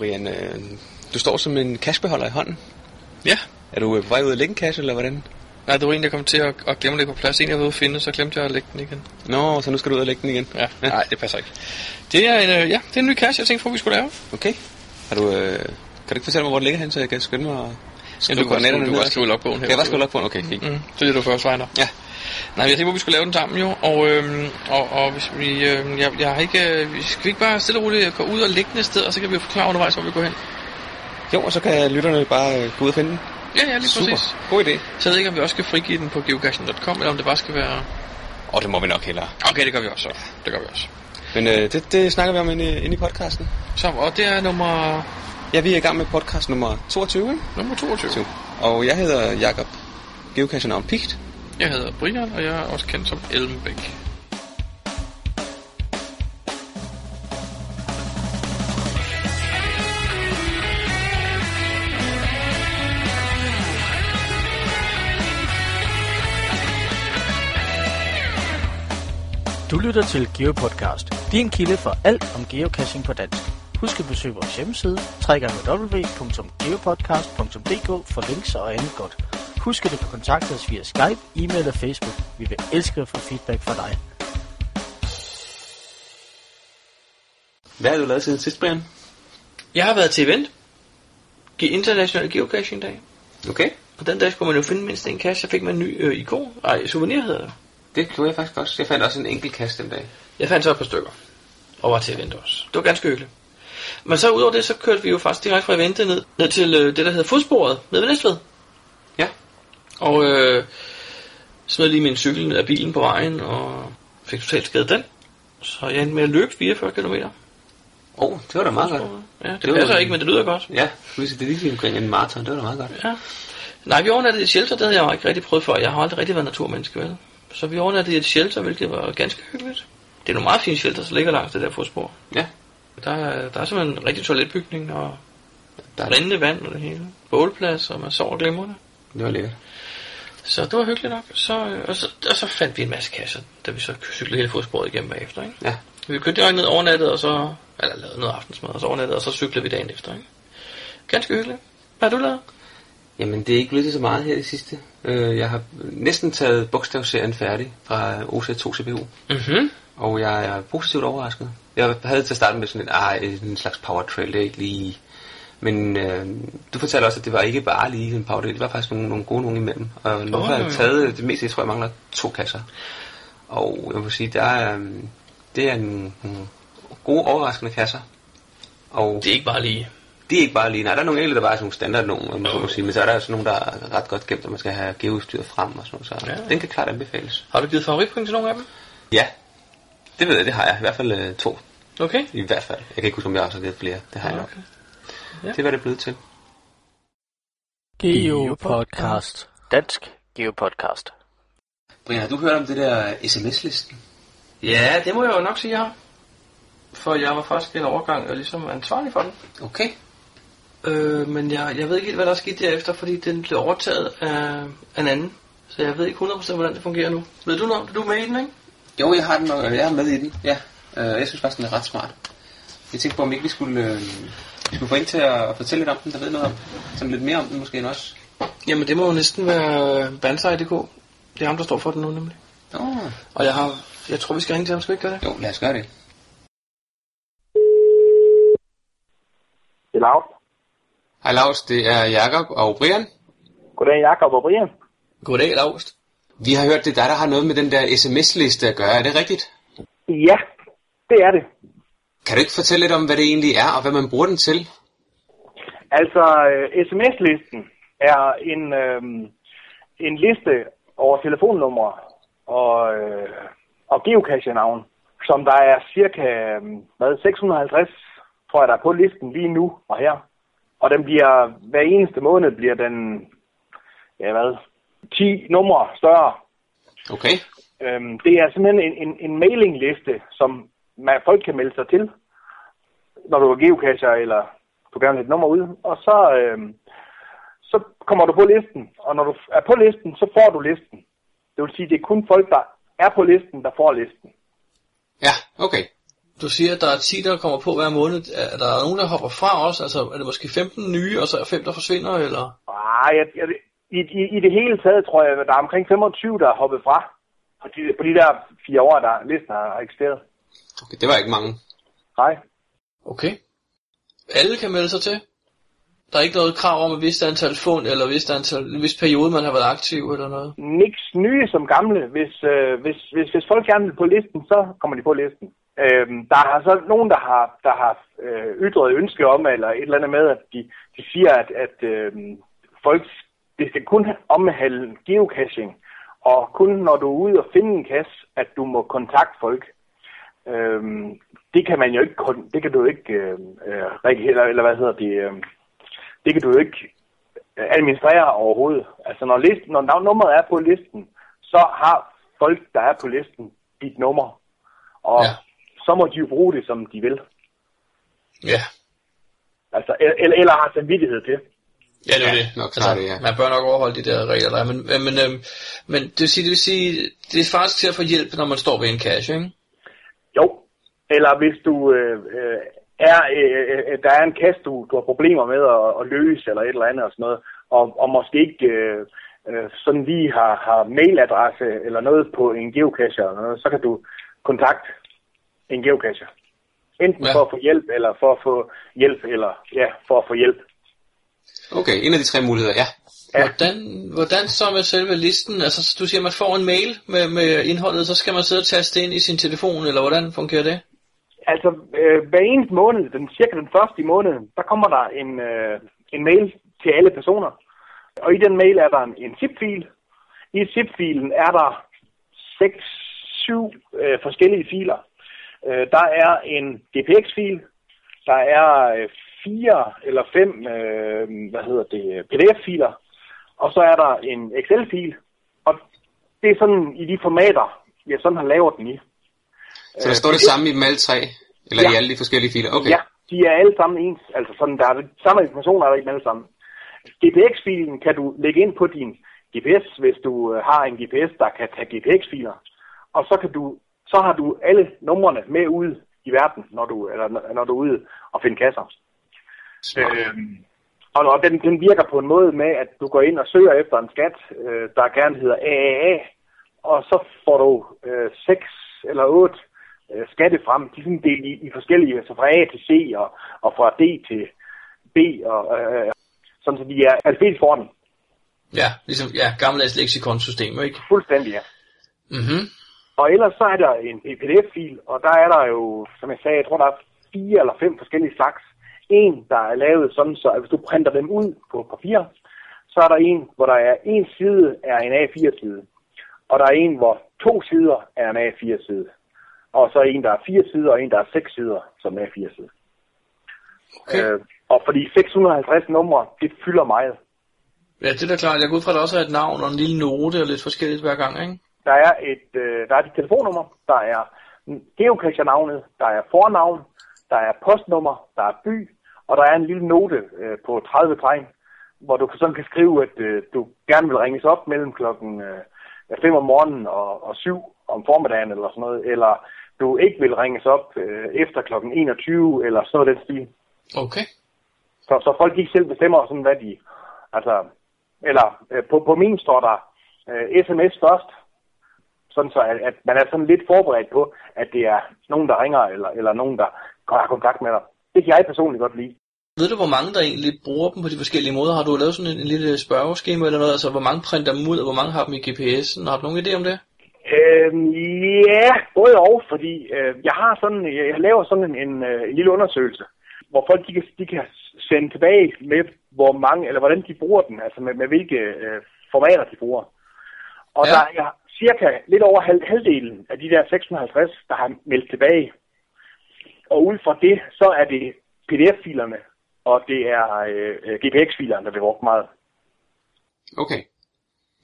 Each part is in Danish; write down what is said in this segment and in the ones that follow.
Brian, øh, du står som en cashbeholder i hånden. Ja. Er du øh, på vej ud at lægge en cash, eller hvordan? Nej, det var en, jeg kom til at, at glemme det på plads. En, jeg var ude at finde, så glemte jeg at lægge den igen. Nå, så nu skal du ud og lægge den igen. Ja. ja. Nej, det passer ikke. Det er en, øh, ja, det er en ny cash, jeg tænkte for, vi skulle lave. Okay. Har du, øh, kan du ikke fortælle mig, hvor den ligger hen, så jeg kan skynde mig og Ja, du, kan, du, du kan bare skrive logbogen her. Kan jeg bare skrive logbogen? Okay, fint. Mm, det er du først vejner. Ja. Nej, jeg tænkte på, vi skulle lave den sammen jo, og, øhm, og, og hvis vi, øhm, jeg, jeg har ikke, øh, vi skal vi ikke bare stille og roligt gå ud og lægge den et sted, og så kan vi jo forklare undervejs, hvor vi går hen. Jo, og så kan lytterne bare øh, gå ud og finde den. Ja, ja, lige Super. præcis. God idé. Så jeg ved ikke, om vi også skal frigive den på geocaching.com, eller om det bare skal være... Og det må vi nok hellere. Okay, det gør vi også. Så. Det gør vi også. Men øh, det, det snakker vi om inde, i- inde i podcasten. Så, og det er nummer, Ja, vi er i gang med podcast nummer 22, ikke? nummer 22. Så. Og jeg hedder Jakob Geocacher om Pigt. Jeg hedder Brian, og jeg er også kendt som Elmbæk. Du lytter til GeoPodcast, din kilde for alt om geocaching på dansk. Husk at besøge vores hjemmeside, www.geopodcast.dk for links og andet godt. Husk at du kan kontakte os via Skype, e-mail og Facebook. Vi vil elske at få feedback fra dig. Hvad har du lavet siden sidst, Brian? Jeg har været til event. Ge- International Geocaching Dag. Okay. Og den dag skulle man jo finde mindst en cache. Jeg fik mig en ny øh, ikon. Ej, souvenir hedder det. Det gjorde jeg faktisk også. Jeg fandt også en enkelt kast den dag. Jeg fandt så et par stykker. Og var til event også. Det var ganske hyggeligt. Men så udover det, så kørte vi jo faktisk direkte fra eventet ned, ned til øh, det, der hedder fodsporet, ned ved Næstved. Ja. Og øh, smed lige min cykel ned af bilen på vejen, og fik totalt skadet den. Så jeg endte med at løbe 44 km. Åh, oh, det var da meget godt. Ja, det, Det det var- passer ikke, men det lyder godt. Ja, hvis det er lige omkring en maraton, det var da meget godt. Ja. Nej, vi overnattede i et shelter, det havde jeg ikke rigtig prøvet før. Jeg har aldrig rigtig været naturmenneske, vel? Så vi overnattede i et shelter, hvilket var ganske hyggeligt. Det er nogle meget fine shelter, der ligger langs det der fodspor. Ja. Der er, der er simpelthen en rigtig toiletbygning og Der, rindende vand og det hele. Bålplads, og man sover glimrende. det var lækkert. Så det var hyggeligt nok. Så, øh, og, så, og så fandt vi en masse kasser, da vi så cyklede hele fodsporet igennem bagefter. Ikke? Ja. Vi kørte direkte ned overnattet, og så, eller lavede noget aftensmad, og så overnattede, og så cyklede vi dagen efter. Ikke? Ganske hyggeligt. Hvad har du lavet? Jamen, det er ikke blevet til så meget her det sidste. Øh, jeg har næsten taget bogstavserien færdig fra OC2 CPU. Mhm. Og jeg er positivt overrasket. Jeg havde til at starte med sådan en, ah, en slags power trail, det er ikke lige... Men øh, du fortalte også, at det var ikke bare lige en trail, det var faktisk nogle, nogle gode nogle imellem. Og nu Åh, har taget det meste, jeg tror, jeg mangler to kasser. Og jeg må sige, der er, det er nogle, nogle gode overraskende kasser. Og Det er ikke bare lige. det er ikke bare lige, nej, der er nogle enkelte, der bare er sådan nogle standard nogle, om man må sige, men så er der også nogle, der er ret godt gemt, og man skal have geoudstyret frem og sådan noget, så Ja. den kan klart anbefales. Har du givet favoritpoint til nogle af dem? Ja, det ved jeg, det har jeg. I hvert fald øh, to. Okay. I hvert fald. Jeg kan ikke huske, om jeg også har givet flere. Det har jeg nok. Ja. Det var det blevet til. GeoPodcast. Dansk GeoPodcast. Brian, har du hørt om det der sms-listen? Ja, det må jeg jo nok sige, jeg har. For jeg var faktisk en overgang og ligesom ansvarlig for den. Okay. Øh, men jeg, jeg ved ikke helt, hvad der er sket derefter, fordi den blev overtaget af, af en anden. Så jeg ved ikke 100% hvordan det fungerer nu. Ved du noget om det? Du er med i den, ikke? Jo, jeg har den, og jeg er med i den. Ja, øh, jeg synes faktisk, den er ret smart. Jeg tænkte på, om ikke vi skulle, øh, vi skulle få en til at fortælle lidt om den, der ved noget om Sådan lidt mere om den måske end os. Jamen, det må jo næsten være Banzai.dk. Det er ham, der står for den nu, nemlig. Åh, Og jeg har... Jeg tror, vi skal ringe til ham. Skal vi ikke gøre det? jo, lad os gøre det. Det er Lars. Hej Lars, det er Jakob og Brian. Goddag, Jakob og Brian. Goddag, Laust. Vi har hørt, det er dig, der har noget med den der sms-liste at gøre. Er det rigtigt? Ja, det er det. Kan du ikke fortælle lidt om, hvad det egentlig er, og hvad man bruger den til? Altså, øh, sms-listen er en, øh, en liste over telefonnumre og, øh, og geocache-navn, som der er cirka øh, hvad, 650, tror jeg, der er på listen lige nu og her. Og den bliver, hver eneste måned bliver den, ja hvad, 10 numre større. Okay. Øhm, det er simpelthen en, en, en mailingliste, som man, folk kan melde sig til, når du er geocacher, eller du gerne vil et nummer ud. Og så, øhm, så kommer du på listen, og når du er på listen, så får du listen. Det vil sige, det er kun folk, der er på listen, der får listen. Ja, okay. Du siger, at der er 10, der kommer på hver måned. Er der nogen, der hopper fra os? Altså, er det måske 15 nye, og så er 5, der forsvinder, eller? Ah, jeg, jeg, i, i, I det hele taget tror jeg, at der er omkring 25, der er hoppet fra på de, på de der fire år, der listen har eksisteret. Okay, det var ikke mange. Nej. Okay. Alle kan melde sig til? Der er ikke noget krav om et vist antal fund, eller et vist, antal, en vis periode, man har været aktiv, eller noget? Niks nye som gamle. Hvis, øh, hvis, hvis, hvis folk gerne vil på listen, så kommer de på listen. Øhm, der er så nogen, der har, der har øh, ytret ønske om, eller et eller andet med, at de, de siger, at, at øh, folk, det skal kun omhandle geocaching, og kun når du er ude og finde en kasse, at du må kontakte folk. Øhm, det kan man jo ikke, kon- det kan du ikke, øh, eller, eller hvad hedder det, øh, det kan du jo ikke administrere overhovedet. Altså når, listen, når nummeret er på listen, så har folk, der er på listen, dit nummer. Og Ja. så må de jo bruge det, som de vil. Ja. Altså, eller, eller har samvittighed til. Ja, det er Ja, det. nok altså, det, ja. Man bør nok overholde de der regler, der er. Men, men, men, øhm, men det, vil sige, det vil sige, det er faktisk til at få hjælp, når man står ved en cache, ikke? Jo. Eller hvis du øh, øh, er, øh, øh, der er en kasse, du, du har problemer med at, at løse, eller et eller andet og sådan noget, og, og måske ikke øh, øh, sådan lige har, har mailadresse eller noget på en geocacher, eller noget, så kan du kontakte en geocacher. Enten ja. for at få hjælp, eller for at få hjælp, eller ja, for at få hjælp. Okay, en af de tre muligheder, ja. Ja. Hvordan, hvordan så med selve listen? Altså, du siger, at man får en mail med, med indholdet, så skal man sidde og taste det ind i sin telefon, eller hvordan fungerer det? Altså, øh, hver eneste måned, den, cirka den første i måneden, der kommer der en, øh, en mail til alle personer. Og i den mail er der en, en zip-fil. I zip-filen er der 6-7 øh, forskellige filer. Øh, der er en GPX-fil, der er øh, fire eller fem øh, hvad hedder det, PDF-filer, og så er der en Excel-fil. Og det er sådan i de formater, jeg sådan har lavet den i. Så der står det samme i dem alle tre? Eller Ja. i alle de forskellige filer? Okay. Ja, de er alle sammen ens. Altså sådan, der er det samme information er der i dem alle sammen. GPX-filen kan du lægge ind på din GPS, hvis du øh, har en GPS, der kan tage GPX-filer. Og så kan du, så har du alle numrene med ud i verden, når du, eller, når- når du er ude og finde kasser. Smart. Øhm, og, og den, den virker på en måde med, at du går ind og søger efter en skat, øh, der gerne hedder AAA, og så får du øh, 6 eller 8 øh, skatte frem. De er sådan delt i, i forskellige, altså fra A til C og, og fra D til B, og, øh, sådan så de er alfabetisk orden. Ja, ligesom ja, gammeldags leksikonsystem, ikke? Fuldstændig, ja. Mhm. Og ellers så er der en PDF-fil, og der er der jo, som jeg sagde, jeg tror, der er fire eller fem forskellige slags. En, der er lavet sådan, så at hvis du printer dem ud på papir, så er der en, hvor der er en side er en A4-side, og der er en, hvor to sider er en A4-side, og så er en, der er fire sider, og en, der er seks sider som A4-side. Okay. Øh, og fordi 650 numre, det fylder meget. Ja, det er da klart. Jeg går ud fra, at der også er et navn og en lille note og lidt forskelligt hver gang, ikke? Der er et, øh, der er et telefonnummer, der er geocache-navnet, der er fornavn, der er postnummer, der er by, og der er en lille note øh, på 30 tegn, hvor du sådan kan skrive, at øh, du gerne vil ringes op mellem klokken øh, 5 om morgenen og, og 7 om formiddagen eller sådan noget, eller du ikke vil ringes op øh, efter klokken 21 eller sådan noget den stil. Okay. Så, så folk ikke selv bestemmer sådan, hvad de... Altså, eller øh, på, på min står der øh, sms først, sådan så at, at man er sådan lidt forberedt på, at det er nogen, der ringer, eller, eller nogen, der har kontakt med dig. Det kan jeg personligt godt lide. Ved du, hvor mange der egentlig bruger dem på de forskellige måder? Har du lavet sådan en, en lille spørgeskema eller noget? Altså, hvor mange printer dem ud, og hvor mange har dem i GPS'en? Har du nogen idé om det? Øhm, ja, både og, fordi øh, jeg har sådan, jeg, laver sådan en, en, øh, en lille undersøgelse, hvor folk de kan, de kan sende tilbage med, hvor mange, eller hvordan de bruger den, altså med, med hvilke øh, formater de bruger. Og ja. der er cirka lidt over halv, halvdelen af de der 650, der har meldt tilbage. Og ud fra det, så er det PDF-filerne, og det er øh, GPX-filerne, der bliver brugt meget. Okay.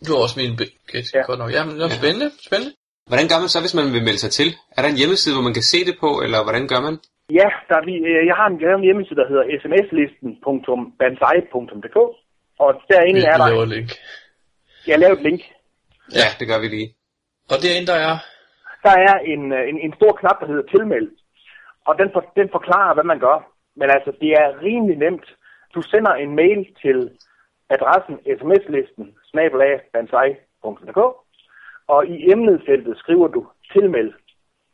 Du har også min okay, ja. Ja. godt nok. Jamen, det er spændende, spændende. Hvordan gør man så, hvis man vil melde sig til? Er der en hjemmeside, hvor man kan se det på, eller hvordan gør man? Ja, der er, vi- øh, jeg har en, jeg har en hjemmeside, der hedder smslisten.banzai.dk, og derinde Vi, er vi der, laver et link. jeg lavet et link. Ja, det gør vi lige. Og derinde der er... Der er en, øh, en, en stor knap, der hedder tilmeld, og den, for, den forklarer, hvad man gør. Men altså, det er rimelig nemt. Du sender en mail til adressen sms-listen snabelagbansai.dk og i emnefeltet skriver du tilmeld.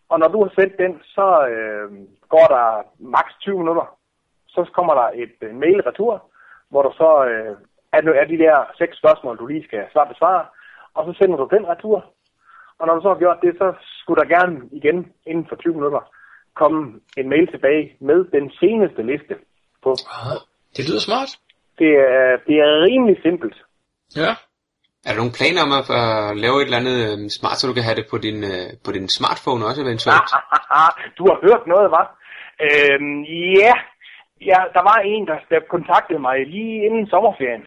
Og når du har sendt den, så øh, går der maks 20 minutter. Så kommer der et øh, mail retur, hvor der så øh, er, er de der seks spørgsmål, du lige skal svare besvare. Og så sender du den retur. Og når du så har gjort det, så skulle der gerne igen inden for 20 minutter komme en mail tilbage med den seneste liste på. Ah, det lyder smart. Det er, det er rimelig simpelt. Ja. Er der nogle planer om at uh, lave et eller andet um, smart, så du kan have det på din, uh, på din smartphone også eventuelt? du har hørt noget, hva'? Øhm, ja. ja, der var en, der, der kontaktede mig lige inden sommerferien.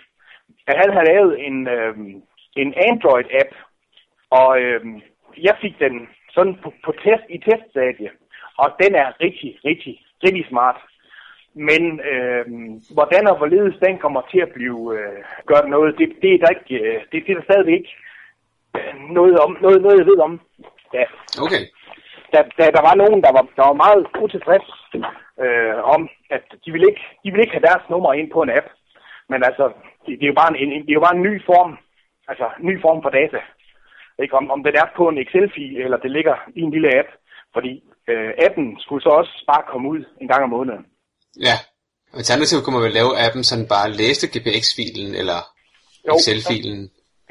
At han havde lavet en, øhm, en Android-app, og øhm, jeg fik den sådan på, på test, i teststadie. Og den er rigtig, rigtig, rigtig smart. Men øh, hvordan og hvorledes den kommer til at blive øh, gjort noget, det, det er der ikke, øh, det, det er der stadig ikke øh, noget, om, noget, noget jeg ved om. Ja. Okay. Der, der, der var nogen, der var, der var meget utilfreds øh, om, at de ville, ikke, de ville ikke have deres nummer ind på en app. Men altså, det, det, er jo bare en, en, det er jo bare en ny form, altså ny form for data. Ikke? Om, om den er på en Excel-fil, eller det ligger i en lille app. Fordi øh, appen skulle så også bare komme ud en gang om måneden. Ja. Alternativt kunne man vel lave appen, sådan bare læste GPX-filen eller Excel-filen.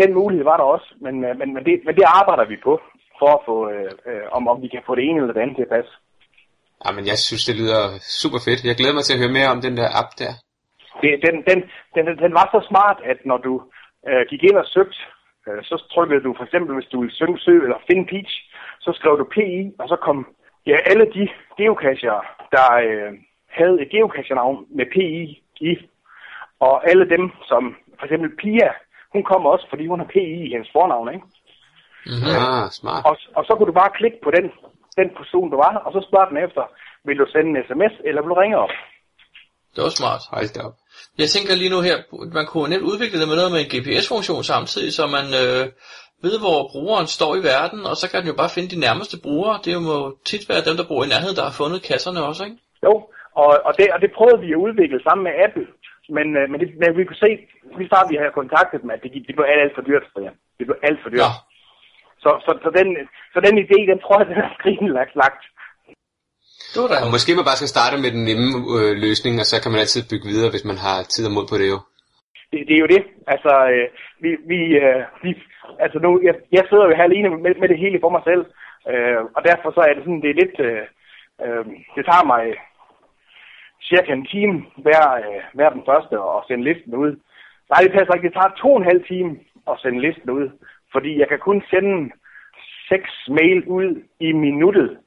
Den mulighed var der også, men, øh, men, men, det, men det arbejder vi på, for at få, øh, øh, om, om vi kan få det ene eller det andet til at passe. Ja, men jeg synes, det lyder super fedt. Jeg glæder mig til at høre mere om den der app der. Det, den, den, den, den var så smart, at når du øh, gik ind og søgte, øh, så trykkede du for eksempel, hvis du ville søge, søge eller finde Peach, så skrev du PI, og så kom ja, alle de geocacher, der øh, havde et geocache-navn med PI i, og alle dem, som for eksempel Pia, hun kom også, fordi hun har PI i hendes fornavn, ikke? Mm-hmm. Ah, smart. Og, og så kunne du bare klikke på den, den person, du var, og så spørge den efter, vil du sende en sms, eller vil du ringe op? Det var smart. Da op. Jeg tænker lige nu her, man kunne nemt udvikle det med noget med en GPS-funktion samtidig, så man øh, ved, hvor brugeren står i verden, og så kan den jo bare finde de nærmeste brugere. Det må tit være dem, der bor i nærheden, der har fundet kasserne også, ikke? Jo, og, og, det, og det prøvede vi at udvikle sammen med Apple. Men, øh, men, det, men vi kunne se, lige snart vi havde kontaktet dem, at det, det blev alt, alt for dyrt for jer. Det blev alt for dyrt. Nå, Så, så, så, den, så den idé, den tror jeg, den er skrinlagt lagt. det var da Og måske man bare skal starte med den nemme øh, løsning, og så kan man altid bygge videre, hvis man har tid og mod på det jo. Det, det er jo det. Altså, øh, vi, vi, øh, vi, altså nu, jeg, jeg sidder jo her alene med, med det hele for mig selv, øh, og derfor så er det sådan, det er lidt, øh, øh, det tager mig cirka en time hver, øh, hver den første at sende listen ud. Nej, det passer ikke. Det tager to og en halv time at sende listen ud, fordi jeg kan kun sende seks mail ud i minuttet.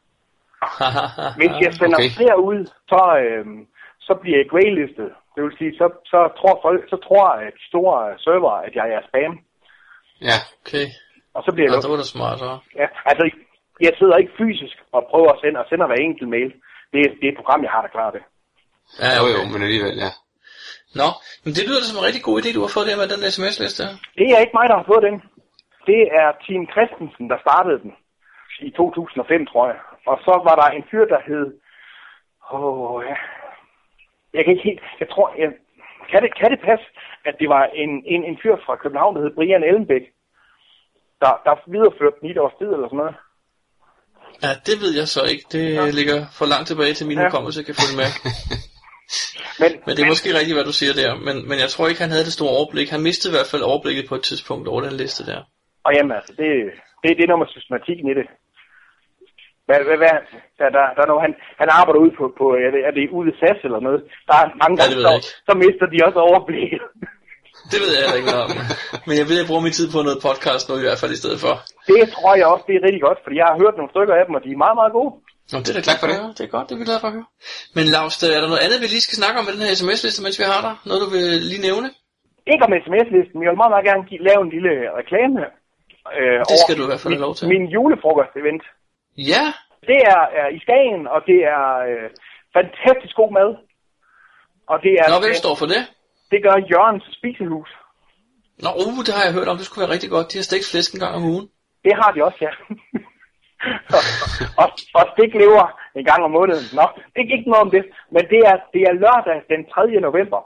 Hvis jeg sender okay. flere ud, så, øh, så bliver jeg graylistet. Det vil sige, så, så tror folk, så tror at de store server, at jeg er spam. Ja, okay. Og så bliver jeg Ja, lukket. det var da smart, så. Ja, altså, jeg sidder ikke fysisk og prøver at sende, og sender hver enkelt mail. Det er, det er et program, jeg har, der klarer det. Ja, jo jo, men alligevel, ja. Nå, men det lyder som en rigtig god idé, du har fået der med den sms-liste. Det er ikke mig, der har fået den. Det er Team Christensen, der startede den i 2005, tror jeg. Og så var der en fyr, der hed... Åh, ja. Jeg kan ikke helt... Jeg tror... Jeg, kan, det, kan det passe, at det var en, en, en fyr fra København, der hed Brian Ellenbæk, der, der videreførte den i et års tid eller sådan noget? Ja, det ved jeg så ikke. Det Nå. ligger for langt tilbage til min Ja. hukommelse, jeg kan følge med. Men, Men det er måske rigtigt, hvad du siger der. Men, men jeg tror ikke, han havde det store overblik. Han mistede i hvert fald overblikket på et tidspunkt over den liste der. Og jamen altså, det, det, det er noget med systematikken i det. Hvad, hvad, hvad, der, der, der er noget, han, han arbejder ude på, på er, det, er det ude i SAS eller noget? Der er mange Ja, gange, så, så mister de også overblikket. Det ved jeg heller ikke noget om. Men jeg vil bruge min tid på noget podcast nu i hvert fald i stedet for. Det tror jeg også, det er rigtig godt, fordi jeg har hørt nogle stykker af dem, og de er meget, meget gode. Nå, det er da glad for det. Det er godt, det er vi glade for at høre. Men Lars, er der noget andet, vi lige skal snakke om med den her sms-liste, mens vi har dig? Noget, du vil lige nævne? Ikke om sms-listen, men jeg vil meget, meget gerne give, lave en lille reklame. Øh, Det skal du i hvert fald have lov til. Min, min julefrokost-event. Ja, Det er, er i Skagen, og det er øh, fantastisk god mad. Og det er, Nå, hvem står for det? det gør Jørgens Spisehus. Nå, uh, det har jeg hørt om. Det skulle være rigtig godt. De har stegt flæsk en gang om ugen. Det har de også, ja. og, og, og stiklever en gang om måneden. Nå, ikke, ikke noget om det, men det er, det er lørdag den 3. november.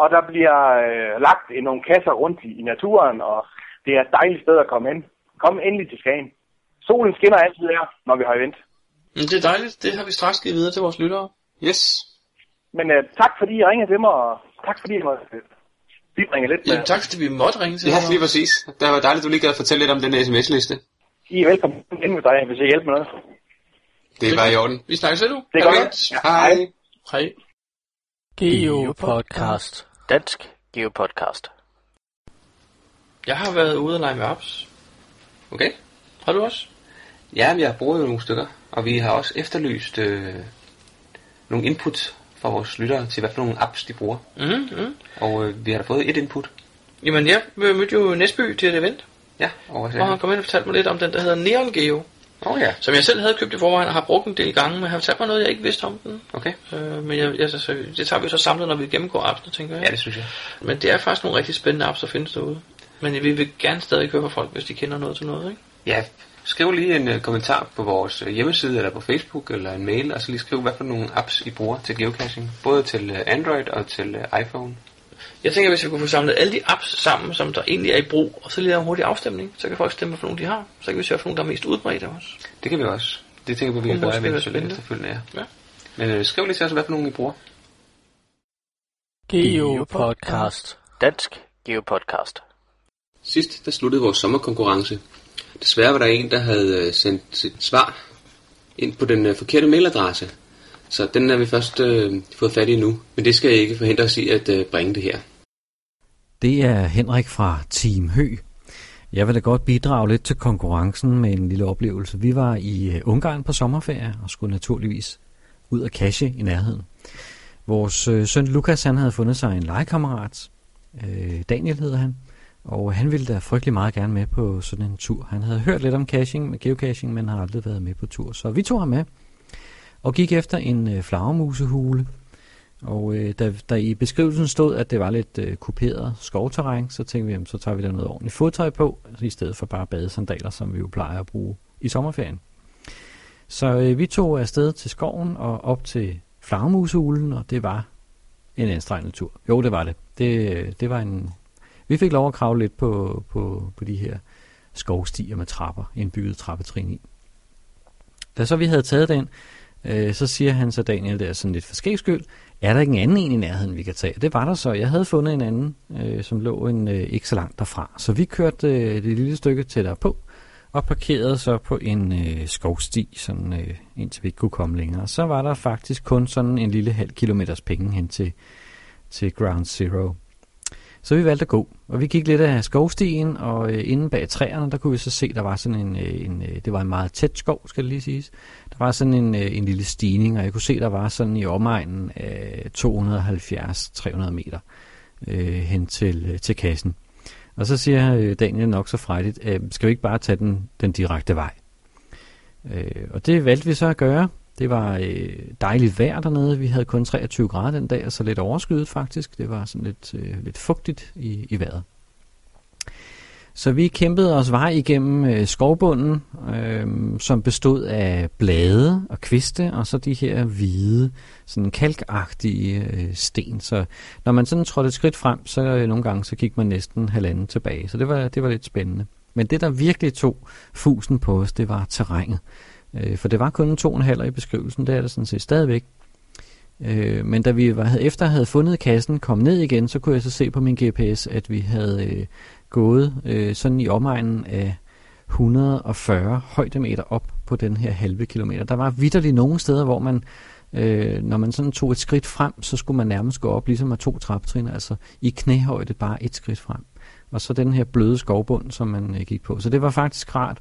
Og der bliver øh, lagt nogle kasser rundt i, i naturen, og det er et dejligt sted at komme hen. Kom endelig til Skagen. Solen skinner altid her, når vi har event. Men det er dejligt. Det har vi straks givet videre til vores lyttere. Yes. Men øh, tak fordi I ringede til mig, og tak fordi I måtte øh, bibringe lidt med. Jamen, tak fordi vi måtte ringe til Ja, lige præcis. Det var dejligt, at du lige gad fortælle lidt om den sms-liste. I er velkommen ind med dig, hvis jeg hjælper med noget. Det er bare i orden. Vi snakkes ved du. Det er godt. godt. Ja, Hej. Hej. Geopodcast. Dansk Geopodcast. Jeg har været ude og lege med apps. Okay. Har du også? Ja, vi har brugt nogle stykker, og vi har også efterlyst øh, nogle input fra vores lyttere til, hvad for nogle apps de bruger. Mhm, mm Og øh, vi har da fået et input. Jamen, jeg mødte jo Næsby til et event, Ja, og og han kom ind og fortalte mig lidt om den, der hedder Neon Geo. Oh, ja, Som jeg selv havde købt i forvejen og har brugt en del gange, men han fortalte mig noget, jeg ikke vidste om den. okay. Øh, men jeg, jeg, så, det tager vi så samlet, når vi gennemgår appsene, tænker jeg. Ja, det synes jeg. Men det er faktisk nogle rigtig spændende apps, der findes derude. Men vi vil gerne stadig høre fra folk, hvis de kender noget til noget, ikke? Ja, skriv lige en uh, kommentar på vores uh, hjemmeside eller på Facebook eller en mail, og så lige skriv, hvad for nogle apps I bruger til geocaching. Både til uh, Android og til uh, iPhone. Jeg tænker, hvis vi kunne få samlet alle de apps sammen, som der egentlig er i brug, og så lige lave en hurtig afstemning, så kan folk stemme, hvad for nogle de har. Så kan vi se, hvad for nogle der er mest udbredte også. Det kan vi også. Det tænker på, vi kan gøre eventuelt efterfølgende, ja. Ja. Men uh, skriv lige til os, hvad for nogle I bruger. Geopodcast. Dansk Geopodcast. Sidst, der sluttede vores sommerkonkurrence. Desværre var der en, der havde øh, sendt sit svar ind på den øh, forkerte mailadresse. Så den er vi først øh, fået fat i nu. Men det skal ikke forhindre os i at øh, bringe det her. Det er Henrik fra Team Hø. Jeg vil da godt bidrage lidt til konkurrencen med en lille oplevelse. Vi var i øh, Ungarn på sommerferie og skulle naturligvis ud og cache i nærheden. Vores øh, søn Lukas han havde fundet sig en legekammerat. Øh, Daniel hedder han. Og han ville da frygtelig meget gerne med på sådan en tur. Han havde hørt lidt om caching, med geocaching, men har aldrig været med på tur. Så vi tog ham med og gik efter en øh, flagermusehule. Og øh, da, da i beskrivelsen stod, at det var lidt øh, kuperet skovterræn, så tænkte vi, jamen, så tager vi der noget ordentligt fodtøj på, altså i stedet for bare badesandaler, som vi jo plejer at bruge i sommerferien. Så øh, vi tog afsted til skoven og op til flagermusehulen, og det var en anstrengende tur. Jo, det var det. Det, øh, det var en... Vi fik lov at kravle lidt på, på, på de her skovstier med trapper, indbygget trappetrin i. Da så vi havde taget den, øh, så siger han så Daniel der sådan lidt for skyld, er der ikke en anden en i nærheden, vi kan tage? Det var der så. Jeg havde fundet en anden, øh, som lå en, øh, ikke så langt derfra. Så vi kørte øh, det lille stykke tættere på, og parkerede så på en øh, skovsti, sådan, øh, indtil vi ikke kunne komme længere. Så var der faktisk kun sådan en lille halv kilometers penge hen til, til Ground Zero. Så vi valgte at gå, og vi gik lidt af skovstien, og øh, inde bag træerne, der kunne vi så se, der var sådan en, øh, en øh, det var en meget tæt skov, skal det lige siges. Der var sådan en, øh, en lille stigning, og jeg kunne se, der var sådan i omegnen af 270-300 meter øh, hen til, øh, til kassen. Og så siger øh, Daniel nok så frejligt, øh, skal vi ikke bare tage den, den direkte vej? Øh, og det valgte vi så at gøre. Det var øh, dejligt vejr dernede. Vi havde kun 23 grader den dag, og så lidt overskyet faktisk. Det var sådan lidt, øh, lidt fugtigt i, i vejret. Så vi kæmpede os vej igennem øh, skovbunden, øh, som bestod af blade og kviste, og så de her hvide, sådan kalkagtige øh, sten. Så når man sådan trådte et skridt frem, så øh, nogle gange så gik man næsten halvanden tilbage. Så det var, det var lidt spændende. Men det, der virkelig tog fusen på os, det var terrænet. Øh, for det var kun to og en halv i beskrivelsen, det er det sådan set stadigvæk. Øh, men da vi var, efter havde fundet kassen, kom ned igen, så kunne jeg så se på min GPS, at vi havde øh, gået øh, sådan i omegnen af 140 højdemeter op på den her halve kilometer. Der var vidderligt nogle steder, hvor man, øh, når man sådan tog et skridt frem, så skulle man nærmest gå op ligesom af to trappetrin, altså i knæhøjde bare et skridt frem. Og så den her bløde skovbund, som man øh, gik på. Så det var faktisk rart,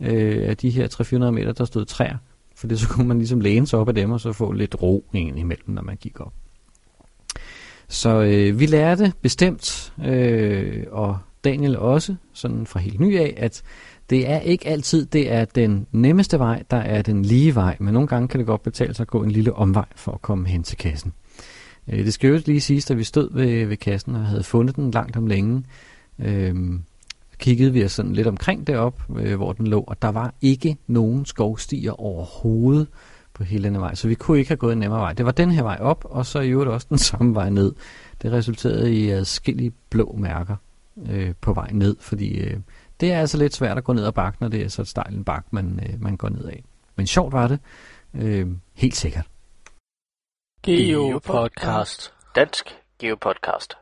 øh, af de her 300-400 meter, der stod træer. For det så kunne man ligesom læne sig op af dem, og så få lidt ro ind imellem, når man gik op. Så øh, vi lærte bestemt, øh, og Daniel også, sådan fra helt ny af, at det er ikke altid, det er den nemmeste vej, der er den lige vej, men nogle gange kan det godt betale sig at gå en lille omvej for at komme hen til kassen. Øh, det skal jo lige siges, at vi stod ved, ved kassen og havde fundet den langt om længe, øh, kiggede vi os sådan lidt omkring derop, øh, hvor den lå, og der var ikke nogen skovstier overhovedet på hele den vej, så vi kunne ikke have gået en nemmere vej. Det var den her vej op, og så i øvrigt også den samme vej ned. Det resulterede i adskillige blå mærker øh, på vej ned, fordi øh, det er altså lidt svært at gå ned ad bakken, når det er så et stejl en bak, man, øh, man går ned af. Men sjovt var det, øh, helt sikkert. Geopodcast. Dansk Geopodcast.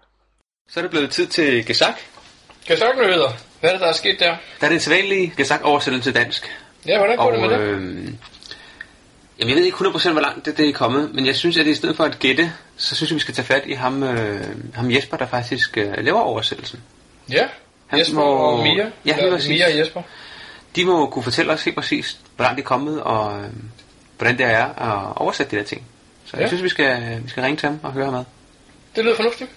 Så er det blevet tid til Gesak. Kasaknyheder. Hvad er det, der er sket der? Der er den sædvanlige Gesak-oversættelse til dansk. Ja, hvordan går Og det med det? øh, jamen, jeg ved ikke 100% hvor langt det, det er kommet, men jeg synes, at i stedet for at gætte, så synes jeg, vi skal tage fat i ham, øh, ham Jesper, der faktisk øh, laver oversættelsen. Ja, Han Jesper må- og Mia. Ja, Eller. Mia og Jesper. De må kunne fortælle os helt præcis, hvor langt det er kommet, og øh, hvordan det er at oversætte de der ting. Så jeg Ja. synes, vi skal, vi skal ringe til ham og høre ham ad. Det lyder fornuftigt.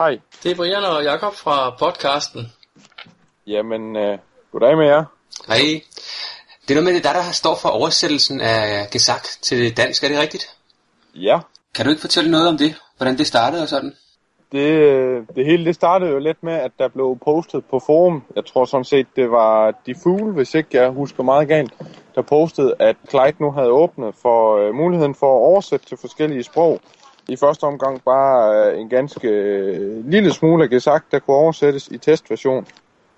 Hej. Det er Brian og Jakob fra podcasten. Jamen, øh, goddag med jer. Hej. Det er noget med, det er dig, der står for oversættelsen af Gesak til dansk, er det rigtigt? Ja, Kan du ikke fortælle noget om det? Hvordan det startede og sådan? det, øh, det hele det startede jo lidt med, at der blev postet på forum. Jeg tror sådan set, det var De Fugle, hvis ikke jeg husker meget galt, der postede, at Clyde nu havde åbnet for øh, muligheden for at oversætte til forskellige sprog. I første omgang bare øh, en ganske øh, lille smule af gesagt, der kunne oversættes i testversion,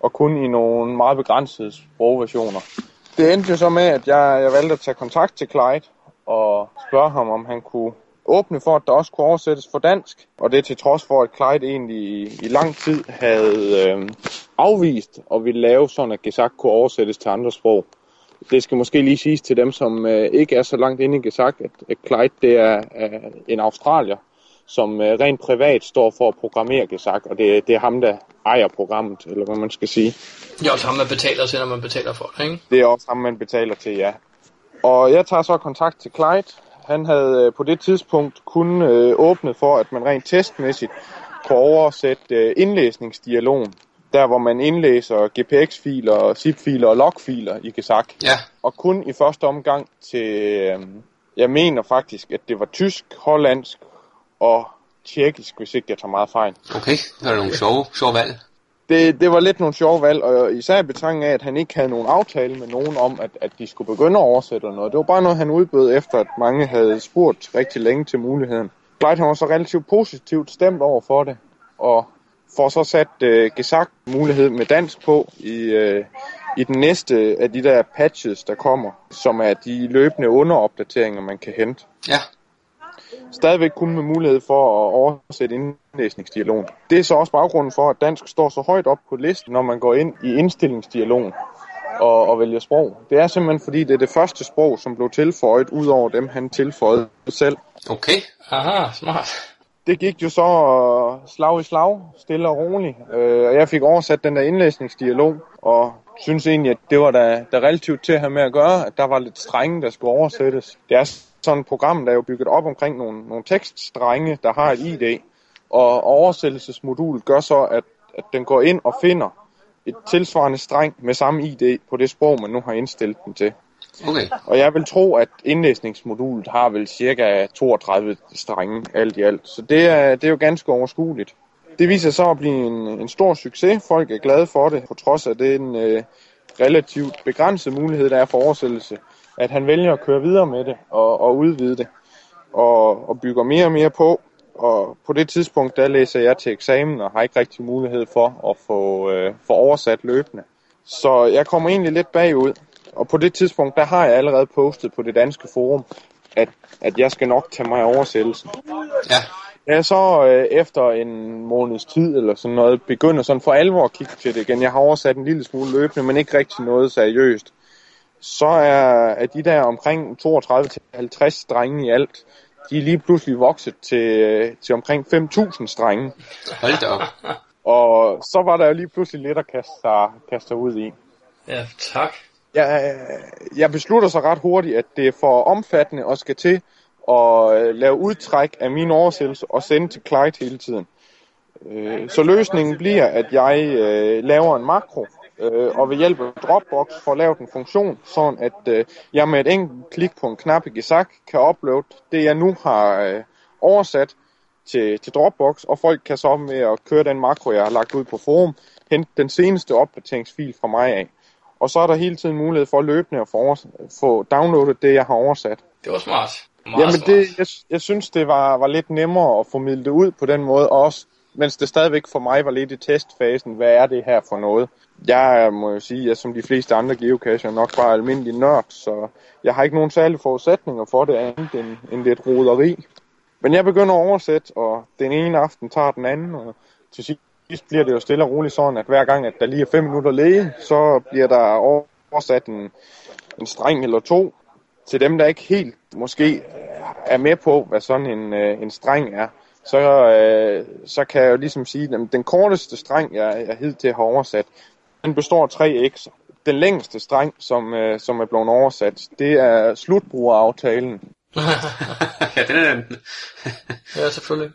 og kun i nogle meget begrænsede sprogversioner. Det endte jo så med, at jeg, jeg valgte at tage kontakt til Clyde og spørge ham, om han kunne åbne for, at der også kunne oversættes for dansk. Og det er til trods for, at Clyde egentlig i, i lang tid havde øh, afvist og ville lave sådan, at Gesak kunne oversættes til andre sprog. Det skal måske lige siges til dem, som øh, ikke er så langt inde i Gesagt, at, at Clyde det er, er en australier, som øh, rent privat står for at programmere Gesagt, og det, det er ham, der ejer programmet, eller hvad man skal sige. Det er også ham, man betaler til, når man betaler for det, ikke? Det er også ham, man betaler til, ja. Og jeg tager så kontakt til Clyde. Han havde øh, på det tidspunkt kun øh, åbnet for, at man rent testmæssigt kunne oversætte øh, indlæsningsdialogen. Der, hvor man indlæser GPX-filer, zip-filer og log-filer i Gesak. Ja. Og kun i første omgang til, øh, jeg mener faktisk, at det var tysk, hollandsk og tjekkisk, hvis ikke jeg tager meget fejl. Okay, det var nogle sjove, sjove valg. det, det var lidt nogle sjove valg, og især i betragtning af, at han ikke havde nogen aftale med nogen om, at, at de skulle begynde at oversætte eller noget. Det var bare noget, han udbød efter, at mange havde spurgt rigtig længe til muligheden. Han var så relativt positivt stemt over for det, og får så sat øh, gesagt mulighed med dansk på i, øh, i den næste af de der patches, der kommer, som er de løbende underopdateringer, man kan hente Ja, stadigvæk kun med mulighed for at oversætte indlæsningsdialogen. Det er så også baggrunden for, at dansk står så højt op på listen, når man går ind i indstillingsdialogen og, og vælger sprog. Det er simpelthen fordi, det er det første sprog, som blev tilføjet, ud over dem, han tilføjede selv. okay. Aha, smart. Det gik jo så øh, slag i slag, stille og roligt. Øh, og jeg fik oversat den der indlæsningsdialog, og synes egentlig, at det var da, da relativt til at have med at gøre, at der var lidt strenge, der skulle oversættes. Det er sådan et program, der er jo bygget op omkring nogle, nogle tekststrenge, der har et ID, og oversættelsesmodulet gør så, at, at den går ind og finder et tilsvarende streng med samme ID på det sprog, man nu har indstillet den til. Okay. Og jeg vil tro, at indlæsningsmodulet har vel cirka 32 strenge alt i alt. Så det er, det er jo ganske overskueligt. Det viser sig at blive en, en stor succes. Folk er glade for det, på trods af den øh, relativt begrænsede mulighed, der er for oversættelse. At han vælger at køre videre med det og, og udvide det. Og, og bygger mere og mere på. Og på det tidspunkt, der læser jeg til eksamen og har ikke rigtig mulighed for at få, øh, få oversat løbende. Så jeg kommer egentlig lidt bagud. Og på det tidspunkt, der har jeg allerede postet på det danske forum, at, at jeg skal nok tage mig af oversættelsen. Ja, jeg så øh, efter en måneds tid eller sådan noget, begynder sådan for alvor at kigge til det igen, jeg har oversat en lille smule løbende, men ikke rigtig noget seriøst, så er, er de der omkring 32-50 strenge i alt, de er lige pludselig vokset til, øh, til omkring 5.000 strenge. hold da op. Og så var der jo lige pludselig lidt at kaste sig, kaste sig ud i. Ja, tak. Jeg, øh, jeg beslutter så ret hurtigt, at det er for omfattende og skal til at øh, lave udtræk af min oversættelse og sende til Clyde hele tiden. Øh, Så løsningen bliver, at jeg øh, laver en makro, øh, og ved hjælp af Dropbox får lavet en funktion, sådan at øh, jeg med et enkelt klik på en knap i Gesak kan uploade det, jeg nu har øh, oversat til, til Dropbox, og folk kan så med at køre den makro, jeg har lagt ud på forum, hente den seneste opdateringsfil fra mig af. Og så er der hele tiden mulighed for løbende at få, få downloadet det, jeg har oversat. Det var smart. Meget Jamen smart. det, jeg, jeg synes, det var, var lidt nemmere at formidle det ud på den måde, og også mens det stadigvæk for mig var lidt i testfasen, hvad er det her for noget? Jeg må jo sige, at som de fleste andre geocacher nok bare almindelig nørd, så jeg har ikke nogen særlige forudsætninger for det andet end, end lidt roderi. Men jeg begynder at oversætte, og den ene aften tager den anden, og til sidst bliver det jo stille og roligt sådan, at hver gang, at der lige er fem minutter læge, så bliver der oversat en, en streng eller to. Til dem, der ikke helt måske er med på, hvad sådan en, øh, en streng er, så, øh, så kan jeg jo ligesom sige, at den korteste streng, jeg, jeg hidtil har oversat, den består af tre x'er. Den længste streng, som, øh, som er blevet oversat, det er slutbrugeraftalen. ja, den er den. ja, selvfølgelig.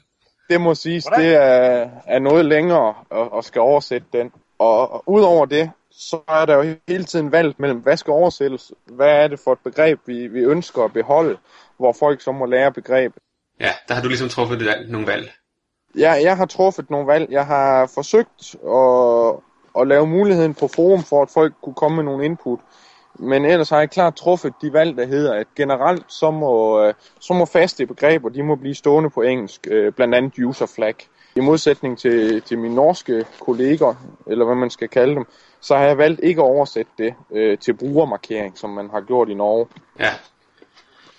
Det må siges, det er, er noget længere at, at skal oversætte den. Og, og udover det, så er der jo hele tiden valgt mellem, hvad skal oversættes, hvad er det for et begreb, vi, vi ønsker at beholde, hvor folk så må lære begrebet. Ja, der har du ligesom truffet det, nogle valg. Ja, jeg har truffet nogle valg. Jeg har forsøgt at, at lave muligheden på forum for, at folk kunne komme med nogle input. Men ellers har jeg klart truffet de valg, der hedder, at generelt så må, øh, så må faste begreber, de må blive stående på engelsk, øh, blandt andet user flag. I modsætning til, til mine norske kolleger, eller hvad man skal kalde dem, så har jeg valgt ikke at oversætte det øh, til brugermarkering, som man har gjort i Norge. Ja.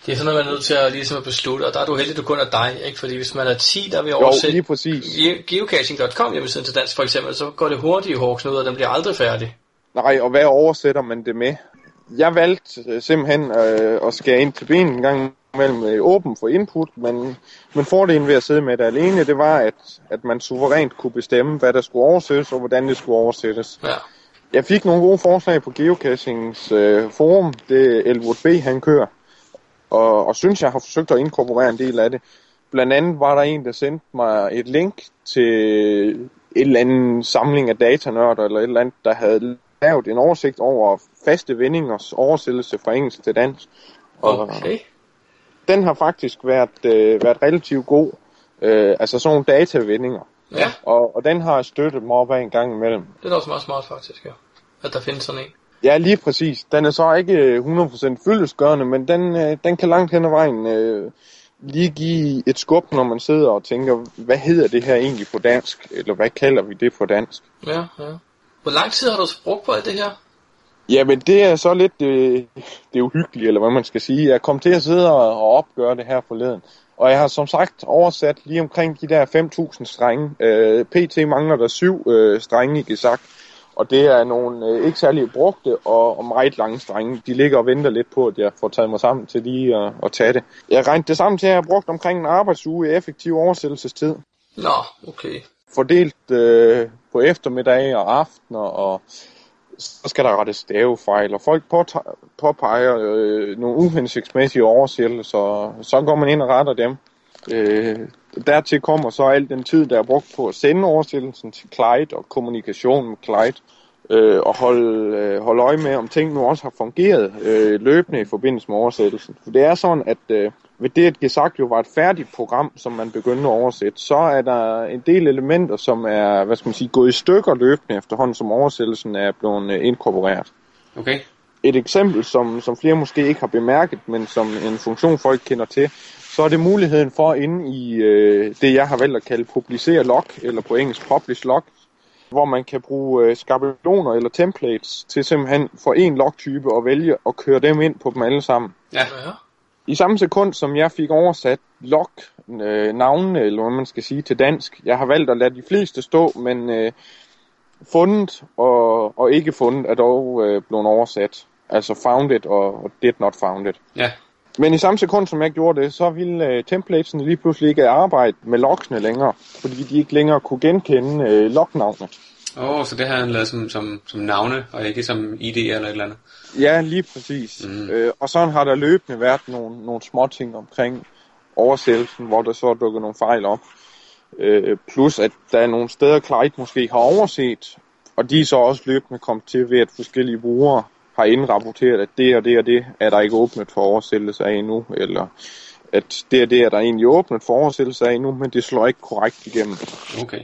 Det er sådan noget, man er nødt til at, ligesom at beslutte, og der er du heldig, at du kun er dig, ikke? Fordi hvis man er 10, der vil Jo, oversætte lige præcis. ge- geocaching.com hjemmesiden til dansk for eksempel, så går det hurtigt i hårknud, og den bliver aldrig færdig. Nej, og hvad oversætter man det med? Jeg valgte øh, simpelthen øh, at skære ind til benet en gang mellem øh, åben for input, men, men fordelen ved at sidde med det alene, det var, at, at man suverænt kunne bestemme, hvad der skulle oversættes, og hvordan det skulle oversættes. Ja. Jeg fik nogle gode forslag på Geocachings øh, forum, det er Elwood B, han kører, og, og synes, jeg har forsøgt at inkorporere en del af det. Blandt andet var der en, der sendte mig et link til et eller andet samling af datanørder, eller et eller andet, der havde lavet en oversigt over faste vendingers oversættelse fra engelsk til dansk. Og Okay. den har faktisk været, øh, været relativt god. Øh, altså sådan nogle datavendinger. Ja, Og, og den har jeg støttet mig op af en gang imellem. det er også meget smart faktisk, ja. At der findes sådan en. Ja, lige præcis. Den er så ikke øh, 100% fyldesgørende, men den, øh, den kan langt hen ad vejen øh, lige give et skub, når man sidder og tænker, hvad hedder det her egentlig på dansk? Eller hvad kalder vi det på dansk? Ja, ja. Hvor lang tid har du brugt på alt det her? Jamen, det er så lidt øh, det uhyggelige, eller hvad man skal sige. Jeg kom til at sidde og, og opgøre det her forleden. Og jeg har som sagt oversat lige omkring de der 5.000 strenge. Øh, PT mangler der syv øh, strenge i gesagt. Og det er nogle øh, ikke særlig brugte og, og meget lange strenge. De ligger og venter lidt på, at jeg får taget mig sammen til lige at, at tage det. Jeg regnede det sammen til, at jeg har brugt omkring en arbejdsuge i effektiv oversættelsestid. Nå, okay. Fordelt øh, på eftermiddag og aftener, og så skal der rettes stavefejl, og folk påpeger øh, nogle uhensigtsmæssige oversættelser, og så går man ind og retter dem. Øh, dertil kommer så al den tid, der er brugt på at sende oversættelsen til Clyde og kommunikation med Clyde, øh, og holde, øh, holde øje med, om ting nu også har fungeret øh, løbende i forbindelse med oversættelsen. For det er sådan, at øh, ved det, at Gesagt jo var et færdigt program, som man begyndte at oversætte, så er der en del elementer, som er, hvad skal man sige, gået i stykker løbende efterhånden, som oversættelsen er blevet øh, inkorporeret. Okay. Et eksempel, som, som flere måske ikke har bemærket, men som en funktion folk kender til, så er det muligheden for inde i øh, det, jeg har valgt at kalde publicere log, eller på engelsk publish log, hvor man kan bruge øh, skabeloner eller templates til simpelthen for en logtype og vælge at køre dem ind på dem alle sammen. Ja. Ja. I samme sekund, som jeg fik oversat log øh, navnene, eller hvad man skal sige, til dansk, jeg har valgt at lade de fleste stå, men øh, fundet og, og ikke fundet er dog øh, blevet oversat. Altså founded og, og did not founded. Ja. Men i samme sekund, som jeg gjorde det, så ville øh, templatesene lige pludselig ikke arbejde med logsene længere, fordi de ikke længere kunne genkende øh, lognavne. Åh, oh, så det har han lavet som, som, som navne, og ikke som ID eller et eller andet. Ja, lige præcis. Mm. Øh, og sådan har der løbende været nogle, nogle små ting omkring oversættelsen, hvor der så er dukket nogle fejl op. Øh, plus at der er nogle steder, Clyde måske har overset, og de er så også løbende kommet til ved, at forskellige brugere har indrapporteret, at det og det og det er der ikke åbnet for oversættelse af endnu, eller at det er det, der er egentlig åbnet for oversættelse af nu, men det slår ikke korrekt igennem. Okay.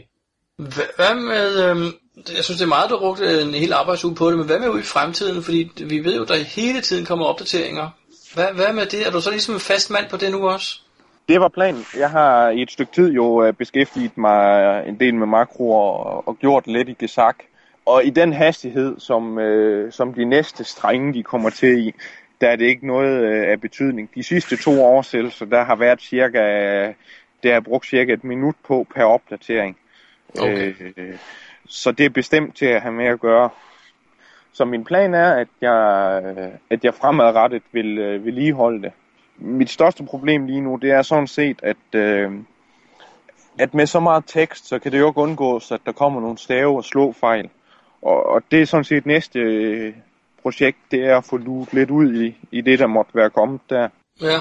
Hva- Hvad med, øhm, jeg synes det er meget, du har brugt en hel arbejdsuge på det, men hvad med ude i fremtiden? Fordi vi ved jo, der hele tiden kommer opdateringer. Hvad, hvad med det? Er du så ligesom en fast mand på det nu også? Det var planen. Jeg har i et stykke tid jo øh, beskæftiget mig en del med makroer og, gjort lidt i Gesak. Og i den hastighed, som, øh, som de næste strenge de kommer til i, der er det ikke noget øh, af betydning. De sidste to oversættelser, der har været cirka, det har brugt cirka et minut på per opdatering. Okay. Øh, så det er bestemt til at have med at gøre. Så min plan er, at jeg, at jeg fremadrettet vil øh, vedligeholde det. Mit største problem lige nu, det er sådan set, at, øh, at med så meget tekst, så kan det jo ikke undgås, at der kommer nogle stave- og slåfejl. Og, og det er sådan set næste øh, projekt, det er at få luet lidt ud i, i det, der måtte være kommet der. Ja.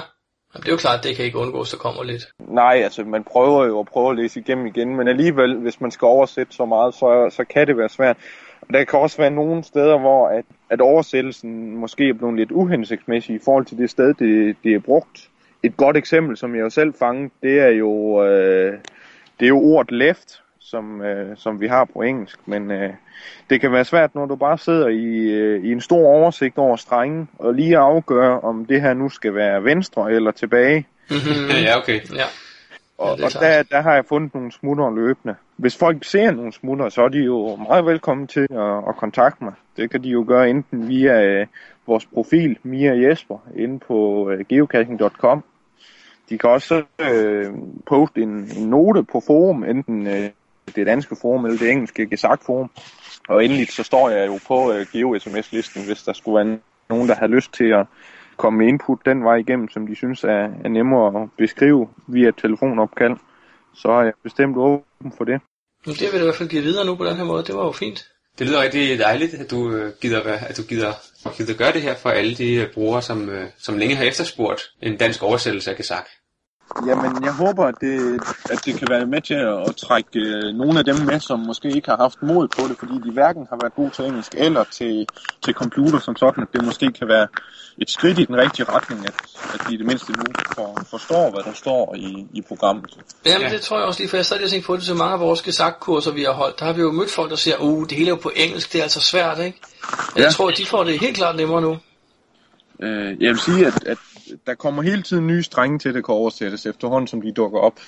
Jamen, det er jo klart, det kan ikke undgås, der kommer lidt. Nej, altså man prøver jo at prøve at læse igennem igen, men alligevel, hvis man skal oversætte så meget, så, så kan det være svært. Og der kan også være nogle steder, hvor at, at oversættelsen måske er blevet lidt uhensigtsmæssig i forhold til det sted, det, det er brugt. Et godt eksempel, som jeg jo selv fangede, det er jo, øh, det er jo ordet left, som, øh, som vi har på engelsk. Men øh, det kan være svært, når du bare sidder i, øh, i en stor oversigt over strengen, og lige afgøre, om det her nu skal være venstre eller tilbage. ja, okay. Ja. Og, det er og der, der har jeg fundet nogle smutter løbende. Hvis folk ser nogle smutter, så er de jo meget velkommen til at, at kontakte mig. Det kan de jo gøre enten via øh, vores profil, Mia Jesper, inde på øh, geocaching.com. De kan også øh, poste en, en note på forum, enten øh, det danske forum eller det engelske Gesak-forum. Og endelig så står jeg jo på øh, GeoSMS-listen, hvis der skulle være nogen, der har lyst til at komme med input den vej igennem, som de synes er, er nemmere at beskrive via et telefonopkald, så er jeg bestemt åben for det. Men det har vi da i hvert fald givet videre nu på den her måde. Det var jo fint. Det lyder rigtig dejligt, at du øh, gider, at du gider, gider gøre det her for alle de øh, brugere, som, øh, som længe har efterspurgt en dansk oversættelse af Gesak. Jamen, jeg håber, at det, at det kan være med til at trække øh, nogle af dem med, som måske ikke har haft mod på det, fordi de hverken har været gode til engelsk eller til, til computer som sådan, at det måske kan være et skridt i den rigtige retning, at, at de i det mindste nu for, forstår, hvad der står i, i programmet. Jamen, Ja. ja. det tror jeg også lige, for jeg sad lige og tænkte på det til mange af vores gesagtkurser, vi har holdt. Der har vi jo mødt folk, der siger, uh, det hele er jo på engelsk, det er altså svært, ikke? Men Ja. Jeg tror, at de får det helt klart nemmere nu. Øh, jeg vil sige, at, at der kommer hele tiden nye strenge til, det kan oversættes efterhånden, som de dukker op.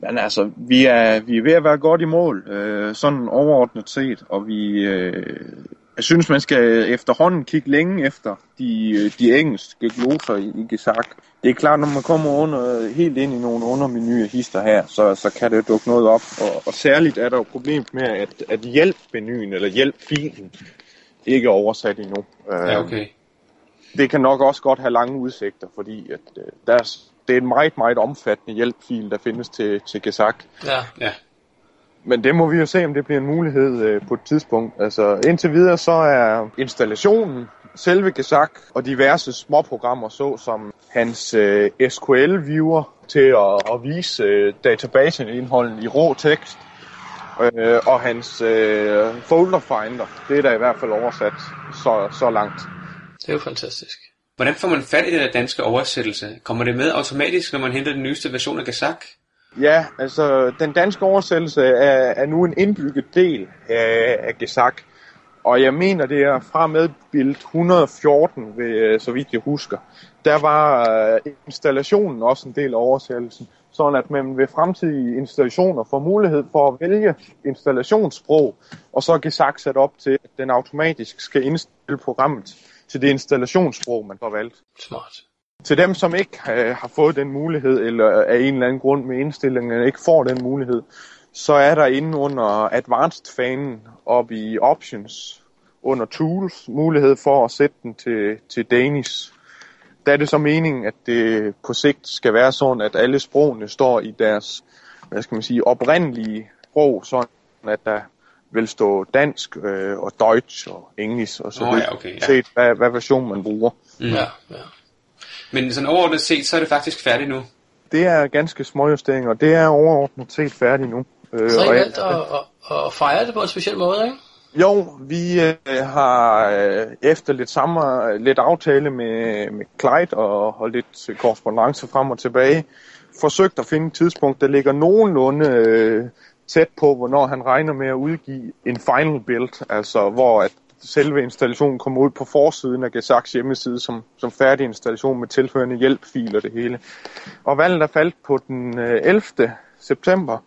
Men altså, vi er, vi er ved at være godt i mål, øh, sådan overordnet set, og vi, øh, jeg synes, man skal efterhånden kigge længe efter de, øh, de engelske gloser i, i Gesak. Det er klart, når man kommer under, helt ind i nogle undermenuer hister her, så, så kan det dukke noget op. Og, og særligt er der jo problemet med, at, at hjælpmenuen eller hjælpfilen ikke er oversat endnu. Øh, ja, okay det kan nok også godt have lange udsigter, fordi at, øh, der er, det er en meget, meget omfattende hjælpfil, der findes til, til Gesak. Ja. Ja. Men det må vi jo se, om det bliver en mulighed øh, på et tidspunkt. Altså indtil videre så er installationen, selve Gesak og diverse småprogrammer, så som hans øh, SQL-viewer til at, at vise øh, databaseindholdet i rå tekst, øh, og hans øh, folder finder, det er der i hvert fald oversat så, så langt. Det er jo fantastisk. Hvordan får man fat i den der danske oversættelse? Kommer det med automatisk, når man henter den nyeste version af Gesak? Ja, altså den danske oversættelse er, er nu en indbygget del af, af Gesak. Og jeg mener, det er fra med bild 114, ved, så vidt jeg husker. Der var øh, installationen også en del af oversættelsen. Sådan at man ved fremtidige installationer får mulighed for at vælge installationssprog, og så er Gesak sat op til, at den automatisk skal indstille programmet til det installationssprog, man har valgt. Smart. Til dem, som ikke øh, har fået den mulighed, eller af en eller anden grund med indstillingen ikke får den mulighed, så er der inde under Advanced-fanen op i Options, under Tools, mulighed for at sætte den til, til Danish. Der er det så meningen, at det på sigt skal være sådan, at alle sprogene står i deres, hvad skal man sige, oprindelige sprog, sådan at der vil stå dansk øh, og deutsch og engelsk og så videre, ja, okay, ja. set hvad, hvad version man bruger. Mm. Ja, ja. Men sådan overordnet set, så er det faktisk færdigt nu. Det er ganske små justeringer, og det er overordnet set færdigt nu. Øh, Så I valgt at, at, at fejre det på en speciel måde, ikke? Jo, vi øh, har øh, efter lidt sammen, lidt aftale med, med Clyde og, og lidt korrespondence frem og tilbage, forsøgt at finde et tidspunkt, der ligger nogenlunde øh, tæt på, hvornår han regner med at udgive en final build, altså hvor at selve installationen kommer ud på forsiden af Gesaks hjemmeside som, som færdig installation med tilhørende hjælpfil og det hele. Og valget er faldt på den øh, 11. September,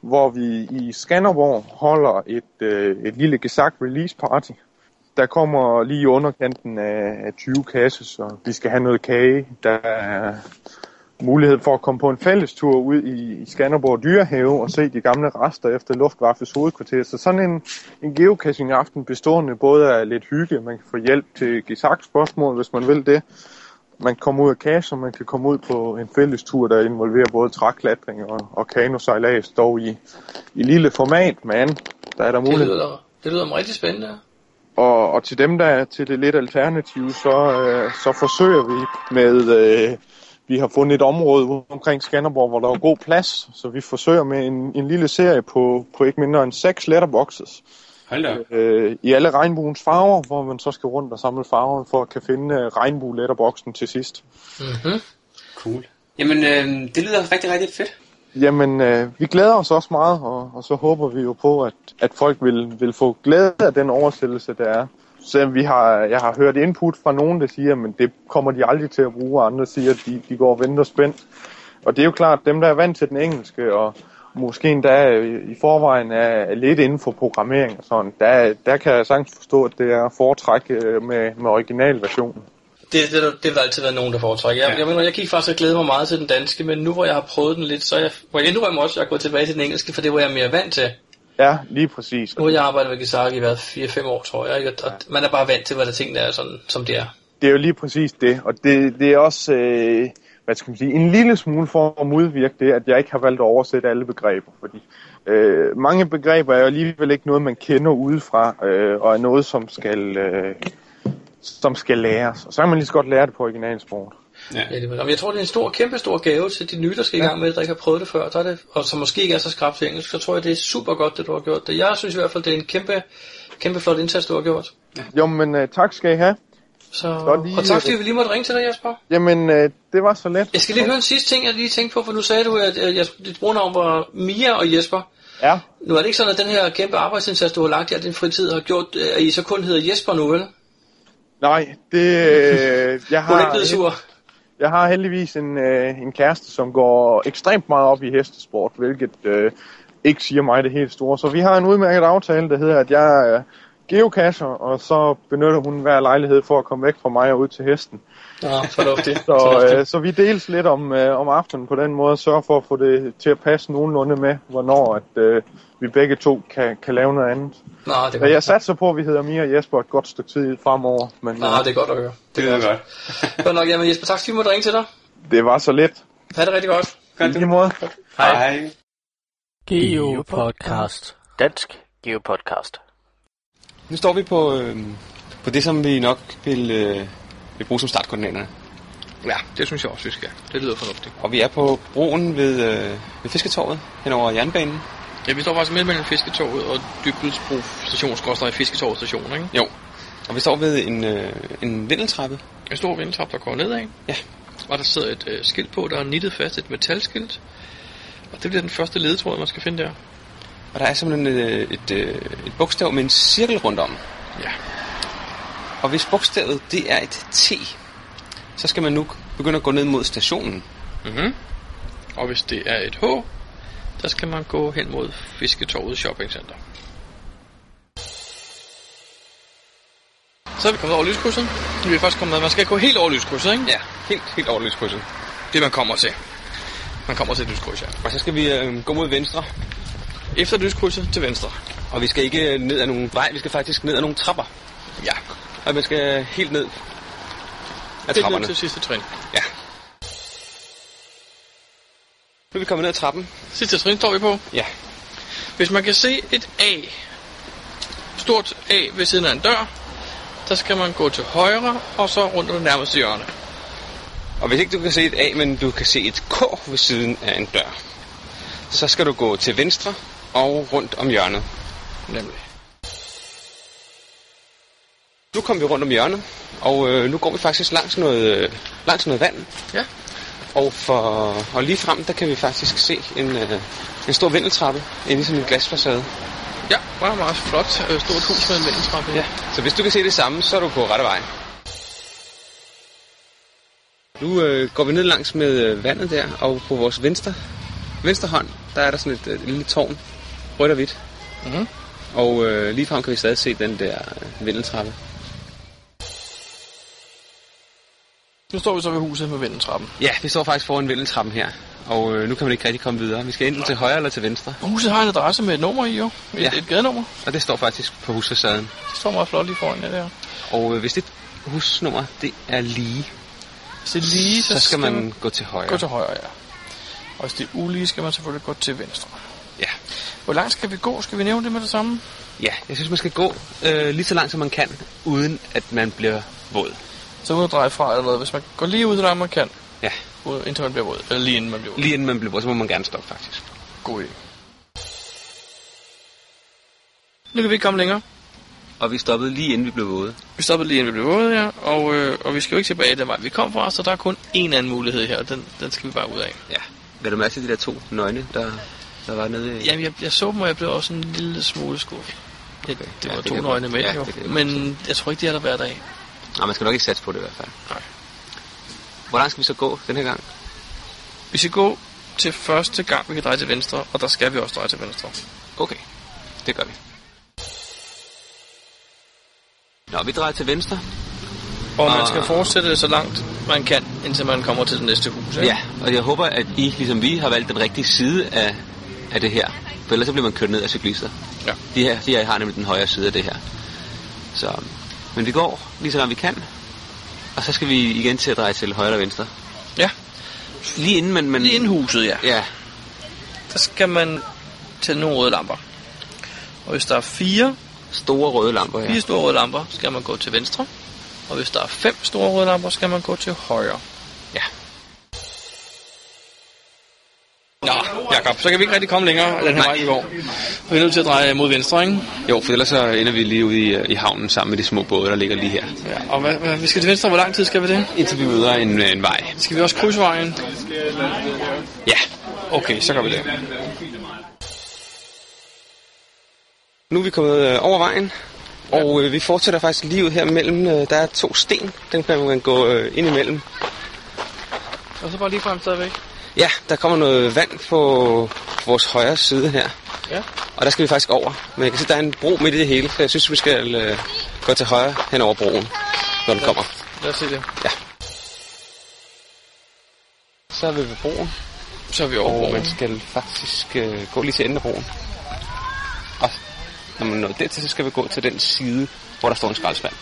hvor vi i Skanderborg holder et, øh, et lille Gesak release party. Der kommer lige i underkanten af 20 kasser, så vi skal have noget kage. Der er mulighed for at komme på en fælles tur ud i Skanderborg Dyrehave og se de gamle rester efter Luftwaffes hovedkvarter. Så sådan en, en geocaching aften bestående både af lidt hygge, man kan få hjælp til Gisak spørgsmål, hvis man vil det. Man kan komme ud af cache, og man kan komme ud på en fælles tur, der involverer både træklatring og, og kanosejlads, dog i, i lille format, men der er der mulighed. Det lyder, det lyder rigtig spændende. Og, og til dem, der er til det lidt alternative, så, øh, så forsøger vi med... Øh, vi har fundet et område omkring Skanderborg, hvor der er god plads, så vi forsøger med en, en lille serie på, på ikke mindre end seks letterboxes. Hold da. Øh, I alle regnbuens farver, hvor man så skal rundt og samle farver for at kan finde uh, regnbue-letterboxen til sidst. Mm-hmm. Cool. Jamen, øh, det lyder rigtig, rigtig fedt. Jamen, øh, vi glæder os også meget, og, og så håber vi jo på, at, at folk vil, vil få glæde af den oversættelse, der er. Så vi har, jeg har hørt input fra nogen, der siger, at det kommer de aldrig til at bruge, og andre siger, at de, de går og venter spændt. Og det er jo klart, dem der er vant til den engelske, og måske endda i forvejen er lidt inden for programmering og sådan, der, der kan jeg sagtens forstå, at det er foretræk øh, med, med originalversionen. Det, det, det vil der altid være nogen, der foretrækker. Jeg, ja. jeg, mener, jeg gik faktisk og glæde mig meget til den danske, men nu hvor jeg har prøvet den lidt, så er jeg, hvor jeg indrømmer også, at jeg er gået tilbage til den engelske, for det var jeg mere vant til. Ja, lige præcis. Nu har jeg arbejdet med Gisaki i været 4-5 år, tror jeg, ikke? og ja. man er bare vant til, hvordan tingene er, sådan, som det er. Det er jo lige præcis det, og det, det er også, øh, hvad skal man sige, en lille smule for at modvirke det, at jeg ikke har valgt at oversætte alle begreber, fordi øh, mange begreber er jo alligevel ikke noget, man kender udefra, øh, og er noget, som skal, øh, som skal læres. Og så kan man lige så godt lære det på originalsproget. Ja. ja det, jeg tror, det er en stor, kæmpe stor gave til de nye, der skal i gang med det, der ikke har prøvet det før, der er det, og som måske ikke er så skrabt til engelsk, så tror jeg, det er super godt, det du har gjort. Det. Jeg synes i hvert fald, det er en kæmpe, kæmpe flot indsats, du har gjort. Ja. Jo, men uh, tak skal I have. Så, lige, og tak fordi vi lige måtte ringe til dig, Jesper. Jamen, uh, det var så let. Jeg skal lige høre en sidste ting, jeg lige tænkte på, for nu sagde du, at uh, dit brugernavn var Mia og Jesper. Ja. Nu er det ikke sådan, at den her kæmpe arbejdsindsats, du har lagt i din fritid, har gjort, at I så kun hedder Jesper nu, vel? Nej, det... Øh, jeg har, Hun er ikke blevet sur. Jeg har heldigvis en, øh, en kæreste, som går ekstremt meget op i hestesport, hvilket øh, ikke siger mig det helt store. Så vi har en udmærket aftale, der hedder, at jeg Øh, geocacher, og så benytter hun hver lejlighed for at komme væk fra mig og ud til hesten. Ja, fornuftigt. så, øh, så vi deles lidt om, øh, om aftenen på den måde, og sørger for at få det til at passe nogenlunde med, hvornår at, øh, vi begge to kan, kan lave noget andet. Nå, det er godt. Jeg satser på, at vi hedder Mia og Jesper et godt stykke tid fremover. Men, Nå, øh, det er godt at høre. Det er godt. godt nok, jamen Jesper, tak fordi vi måtte ringe til dig. Det var så let. Ha' det rigtig godt. Godt. I lige måde. Hej. Hej. Geo Podcast. Dansk Geo Podcast. Nu står vi på, øh, på det, som vi nok vil, øh, vil bruge som startkoordinaterne. Ja, det synes jeg også, vi skal. Det lyder fornuftigt. Og vi er på broen ved, øh, ved Fisketorvet hen over jernbanen. Ja, vi står faktisk midt mellem Fisketorvet og Dybelsbro station, skorstræk Fisketorvet station, ikke? Jo. Og vi står ved en, øh, en vindeltrappe. En stor vindeltrappe, der går nedad. Ja. Og der sidder et øh, skilt på, der er nittet fast, et metalskilt. Og det bliver den første ledetråd, man skal finde der. Og der er simpelthen et, et, et, et bogstav med en cirkel rundt om. Ja. Og hvis bogstavet det er et T, så skal man nu begynde at gå ned mod stationen. Mhm. Og hvis det er et H, der skal man gå hen mod Fisketorvet Shopping Center. Så er vi kommet over lyskrydset. Vi er først kommet, man skal gå helt over lyskrydset, ikke? Ja, helt, helt over lyskrydset. Det man kommer til. Man kommer til et lyskryds, ja. Og så skal vi øh, gå mod venstre. Efter lyskrydset til venstre. Og vi skal ikke ned ad nogen vej, vi skal faktisk ned ad nogle trapper. Ja. Og man skal helt ned af Helt trapperne. ned til sidste trin. Ja. Nu er vi kommet ned ad trappen. Sidste trin står vi på. Ja. Hvis man kan se et A, stort A ved siden af en dør, der skal man gå til højre, og så rundt om det nærmeste hjørne. Og hvis ikke du kan se et A, men du kan se et K ved siden af en dør, så skal du gå til venstre og rundt om hjørnet. Nemlig. Nu kommer vi rundt om hjørnet, og øh, nu går vi faktisk langs noget, øh, langs noget vand. Ja. Og, for, og lige frem, der kan vi faktisk se en, øh, en stor vindeltrappe inde i sådan en glasfacade. Ja, meget, meget flot. Øh, stort hus med en vindeltrappe. Ja, så hvis du kan se det samme, så er du på rette vej. Nu øh, går vi ned langs med øh, vandet der, og på vores venstre, venstre hånd, der er der sådan et, øh, et lille tårn, rødt og hvidt. Mhm. Og øh, lige frem kan vi stadig se den der øh, vindeltrappe. Nu står vi så ved huset med vindeltrappen. Ja, vi står faktisk foran vindeltrappen her, og øh, nu kan man ikke rigtig komme videre. Vi skal enten til højre eller til venstre, Huset har en adresse med et nummer i, jo. Et, Ja. et gadenummer. og det står faktisk på husfacaden. Det står meget flot lige foran jer der. Og øh, hvis det husnummer, det er lige, Hvis det er lige, så skal man gå til højre. gå til højre, ja. Og hvis det er ulige, skal man selvfølgelig gå til venstre. Ja. Hvor langt skal vi gå? Skal vi nævne det med det samme? Ja, jeg synes, man skal gå øh, lige så langt, som man kan, uden at man bliver våd. Så uden at dreje fra eller noget. Hvis man går lige ud, så langt man kan, Ja, ud- indtil man bliver våd. Eller lige inden man bliver våd. lige inden man bliver våd, så må man gerne stoppe, faktisk. God idé. Nu kan vi ikke komme længere. Og vi stoppede lige inden vi blev våde. Vi stoppede lige inden vi blev våde her, og, øh, og vi skal jo ikke tilbage den vej, vi kom fra, så der er kun én anden mulighed her, og den, den skal vi bare ud af. Ja. Vil du mærke til de der to nøgne, der, der var nede i... Jamen, jeg, jeg så dem, og jeg blev også en lille smule skuffet. Ja, det Ja, var det to nøgne med, ja, jo. jeg Men jeg tror ikke, de er der hver dag. Nej, man skal nok ikke satse på det i hvert fald. Nej. Hvor langt skal vi så gå den her gang? Vi skal gå til første gang, vi kan dreje til venstre, og der skal vi også dreje til venstre. Okay, det gør vi. Nå, vi drejer til venstre. Og man skal fortsætte så langt man kan, indtil man kommer til det næste hus. Ikke? Ja, og jeg håber, at I, ligesom vi, har valgt den rigtige side af, af det her. For ellers så bliver man kørt ned af cyklister. Ja. De her, de her har nemlig den højre side af det her. Så, men vi går lige så langt vi kan. Og så skal vi igen til at dreje til højre og venstre. ja. Lige inden man... man Lige inden huset, ja. Ja, Der skal man tænde nogle røde lamper. Og hvis der er fire, store røde lamper her. fire store røde lamper, skal man gå til venstre. Og hvis der er fem store røde lamper, skal man gå til højre. Ja. Nå, Jakob, så kan vi ikke rigtig komme længere den her Nej. vej, vi går. Vi er nødt til at dreje mod venstre, ikke? Jo, for ellers så ender vi lige ude i, i havnen sammen med de små både, der ligger lige her. Ja, og hvad, hvad, vi skal til venstre, hvor lang tid skal vi det? Indtil vi møder en, øh, en vej. Skal vi også krydse vejen? Ja. Okay, så gør vi det. Nu er vi kommet øh, over vejen, og øh, vi fortsætter faktisk lige ud her mellem. Øh, der er to sten, den kan man gå øh, ind imellem. Og så bare lige frem stadigvæk. Ja, der kommer noget vand på vores højre side her, Ja. og der skal vi faktisk over. Men jeg kan se, at der er en bro midt i det hele, så jeg synes, vi skal øh, gå til højre hen over broen, når den kommer. Lad os se det. Så er vi ved broen, Så er vi over og broen. man skal faktisk øh, gå lige til enden af broen. Og når man når dertil, så skal vi gå til den side, hvor der står en skraldespand.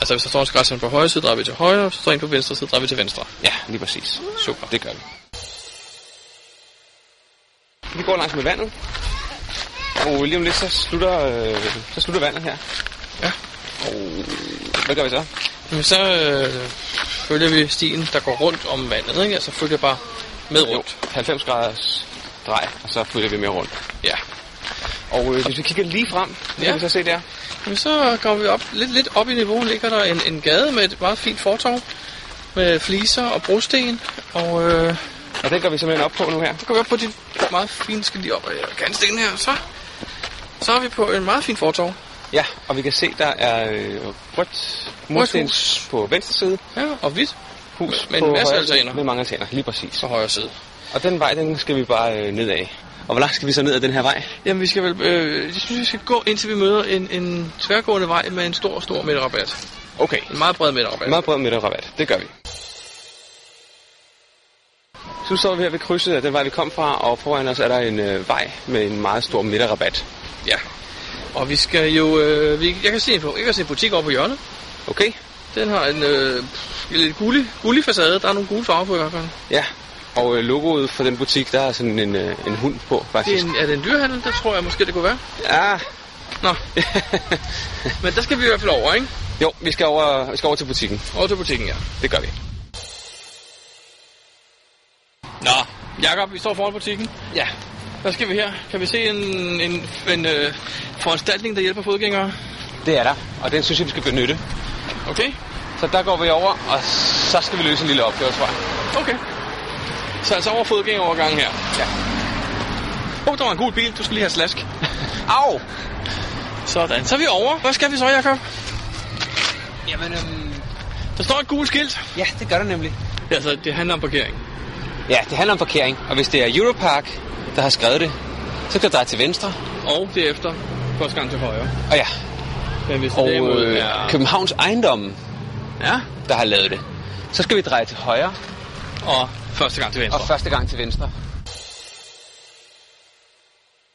Altså, hvis der står en skraldspand på højre side, drejer vi til højre. Hvis der står en på venstre side, drejer vi til venstre. Ja, lige præcis. Super. Det gør vi. Vi går langs med vandet. Og lige om lidt, så slutter, øh, så slutter vandet her. Ja. Og hvad gør vi så? Men så øh, følger vi stien, der går rundt om vandet, ikke? Altså følger bare med Jo, rundt. 90 graders drej, og så følger vi med rundt. Ja. Og øh, hvis vi kigger lige frem, så Ja. kan vi så se der. Men så kommer vi op, lidt, lidt op i niveau, ligger der en, en gade med et meget fint fortov. Med fliser og brosten. Og øh, Og den går vi simpelthen op på nu her. så går vi op på de meget fine, skal lige op ad kantstenen her. Så, så er vi på en meget fin fortov. Ja, og vi kan se, der er øh, rødt murstens på venstre side. Ja, og hvidt Hus Med på en masse højre- altaner. Med mange altaner, lige præcis. på højre side. Og den vej, den skal vi bare øh, ned af. Og hvor langt skal vi så ned ad den her vej? Jamen, vi skal vel, øh, jeg synes, vi skal gå, indtil vi møder en, en tværgående vej med en stor, stor midterrabat. Okay. En meget bred midterrabat. Meget bred midterrabat. Det gør vi. Så står vi her ved krydset af den vej, vi kom fra, og foran os er der en øh, vej med en meget stor midterrabat. Ja. Og vi skal jo... Øh, vi, jeg, kan se en, jeg kan se en butik over på hjørnet. Okay? Den har en øh, lidt gullig, gullig facade. Der er nogle gule farver på i hvert fald. Ja. Og øh, logoet for den butik, der er sådan en, øh, en hund på, Det faktisk. er, en, er det en dyrehandel? Det tror jeg måske, det kunne være. Ja. Nå. Men der skal vi i hvert fald over, ikke? Jo, vi skal, over, vi skal over til butikken. Over til butikken, ja. Det gør vi. Jakob, vi står foran butikken. Ja. Hvad skal vi her? Kan vi se en, en, en øh, foranstaltning, der hjælper fodgængere? Det er der, og den synes jeg, vi skal benytte. Okay, Så der går vi over, og så skal vi løse en lille opgave, tror jeg. okay. Så altså over fodgængerovergangen her. Ja. Åh, oh, der var en gul bil. Du skal lige have slask. Au! Sådan, så er vi over. Hvad skal vi så, Jacob? Jamen, øhm, Der står et gult skilt. ja, det gør det nemlig. Altså, det handler om parkering. Ja, det handler om parkering, og hvis det er Europark, der har skrevet det, så kan du dreje til venstre. Og derefter første gang til højre. Og ja, Men hvis og derimod øh, er... Københavns Ejendomme, Ja, der har lavet det. Så skal vi dreje til højre, og første gang til venstre. og første gang til venstre.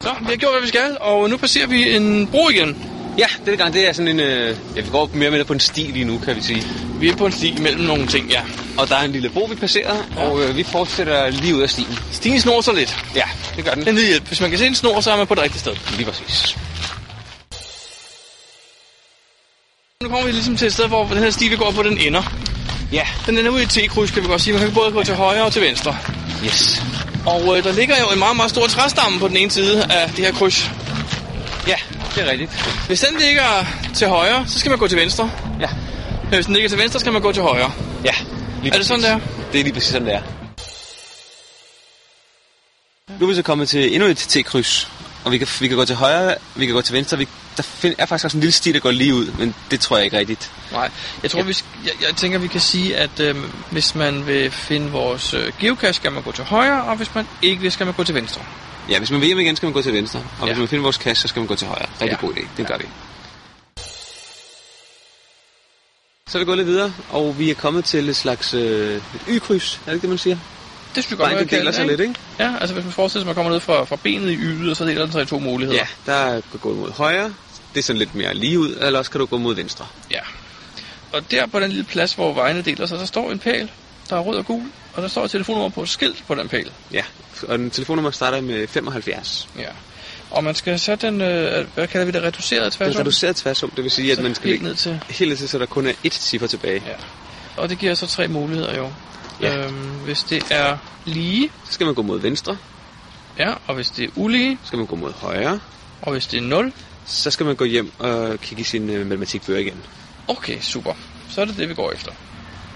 Så, vi har gjort, hvad vi skal, og nu passerer vi en bro igen. Ja, denne gang det er sådan en... Øh, ja, vi går mere med på en sti lige nu, kan vi sige. Vi er på en sti mellem nogle ting, ja. Og der er en lille bro, vi passerer, og øh, vi fortsætter lige ud af stien. Stien snor sig lidt. Ja, det gør den. En lille hjælp. Hvis man kan se en snor, så er man på det rigtige sted. Lige præcis. Nu kommer vi ligesom til et sted, hvor den her sti, vi går på, den ender. Ja, Den ender ude i et T-kryds, kan vi godt sige. Man kan både gå til højre og til venstre. yes. Og øh, der ligger jo en meget, meget stor træstamme på den ene side af det her kryds. Ja, det er rigtigt. Hvis den ligger til højre, så skal man gå til venstre. Ja, Men hvis den ligger til venstre, skal man gå til højre. ja. Lige Er det sådan, det er? Det er lige præcis sådan, det er. Nu er vi så kommet til endnu et T-kryds. Og vi kan, vi kan gå til højre, vi kan gå til venstre. Vi, der find, er faktisk også en lille sti, der går lige ud, men det tror jeg ikke rigtigt. Nej, jeg tror, Ja. vi jeg, jeg tænker, vi kan sige, at øh, hvis man vil finde vores øh, geocache, skal man gå til højre, og hvis man ikke vil, skal man gå til venstre. Ja, hvis man vil hjem igen, skal man gå til venstre. Og ja. Ja. hvis man finder vores kasse, så skal man gå til højre. Rigtig Ja. god idé. Det gør vi. Så er vi gået lidt videre, og vi er kommet til et slags øh, et y-kryds. Er det ikke det, man siger? Det synes vi godt, man deler sig det, lidt, ikke? ikke? Ja, altså hvis man forestiller sig, at man kommer ned fra, fra benet i ydet, og så deler den sig i to muligheder. Ja, der kan gå mod højre. Det er sådan lidt mere lige ud, eller også kan du gå mod venstre. ja. Og der på den lille plads, hvor vejene deler sig, der står en pæl, der er rød og gul, og der står et telefonnummer på et skilt på den pæl. Ja, og den telefonnummer starter med 75. Ja. Og man skal sætte den, øh, hvad kalder vi det, reduceret Det er tværsum? reduceret tværsum, det vil sige, at man skal helt ned til. helt ned til, så der kun er ét ciffer tilbage. Ja. Og det giver så tre muligheder jo. Ja. Øhm, hvis det er lige, Så skal man gå mod venstre, ja, og hvis det er ulige, så skal man gå mod højre, og hvis det er 0, så skal man gå hjem og kigge i sin øh, matematikbøger igen. okay, super. Så er det det, vi går efter.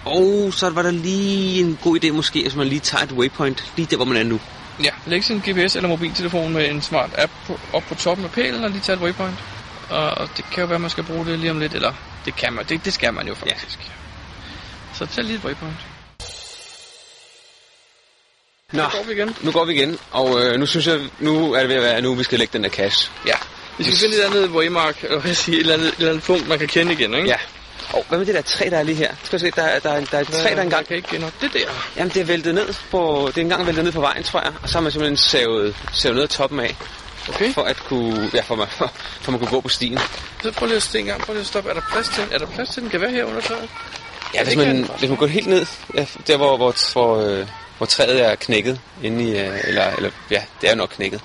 Og så var der lige en god idé måske, at man lige tager et waypoint lige der, hvor man er nu. Ja, læg sin GPS eller mobiltelefon med en smart app på, op på toppen af pælen og lige tage et waypoint. Og, og det kan jo være, man skal bruge det lige om lidt, eller det kan man, det, det skal man jo faktisk. Ja. Så tag lige et waypoint. Nå, går vi igen. nu går vi igen, og øh, nu synes jeg, nu er det ved at være, nu vi skal lægge den der cash. Ja. Vi skal finde et eller andet waymark, eller hvad jeg siger, et eller andet, et eller andet punkt, man kan kende igen, ikke? Ja. Og hvad med det der træ, der er lige her? Skal jeg se, der, er- der, er- der er et træ, der engang... kan ikke kende op. Det der. Jamen, det er væltet ned på... Det er engang væltet ned på vejen, tror jeg. Og så har man simpelthen savet, savet ned af toppen af. Okay. For at kunne... Ja, for, man, for, for man kunne gå på stien. Så prøv lige at se en gang. Prøv lige at stoppe. Er der plads til, er der plads til den? Kan være her under træet? Ja, hvis man, hvis man går helt ned, ja, der hvor, hvor, hvor, øh, hvor træet er knækket, inde i, øh, eller, eller ja, det er nok knækket.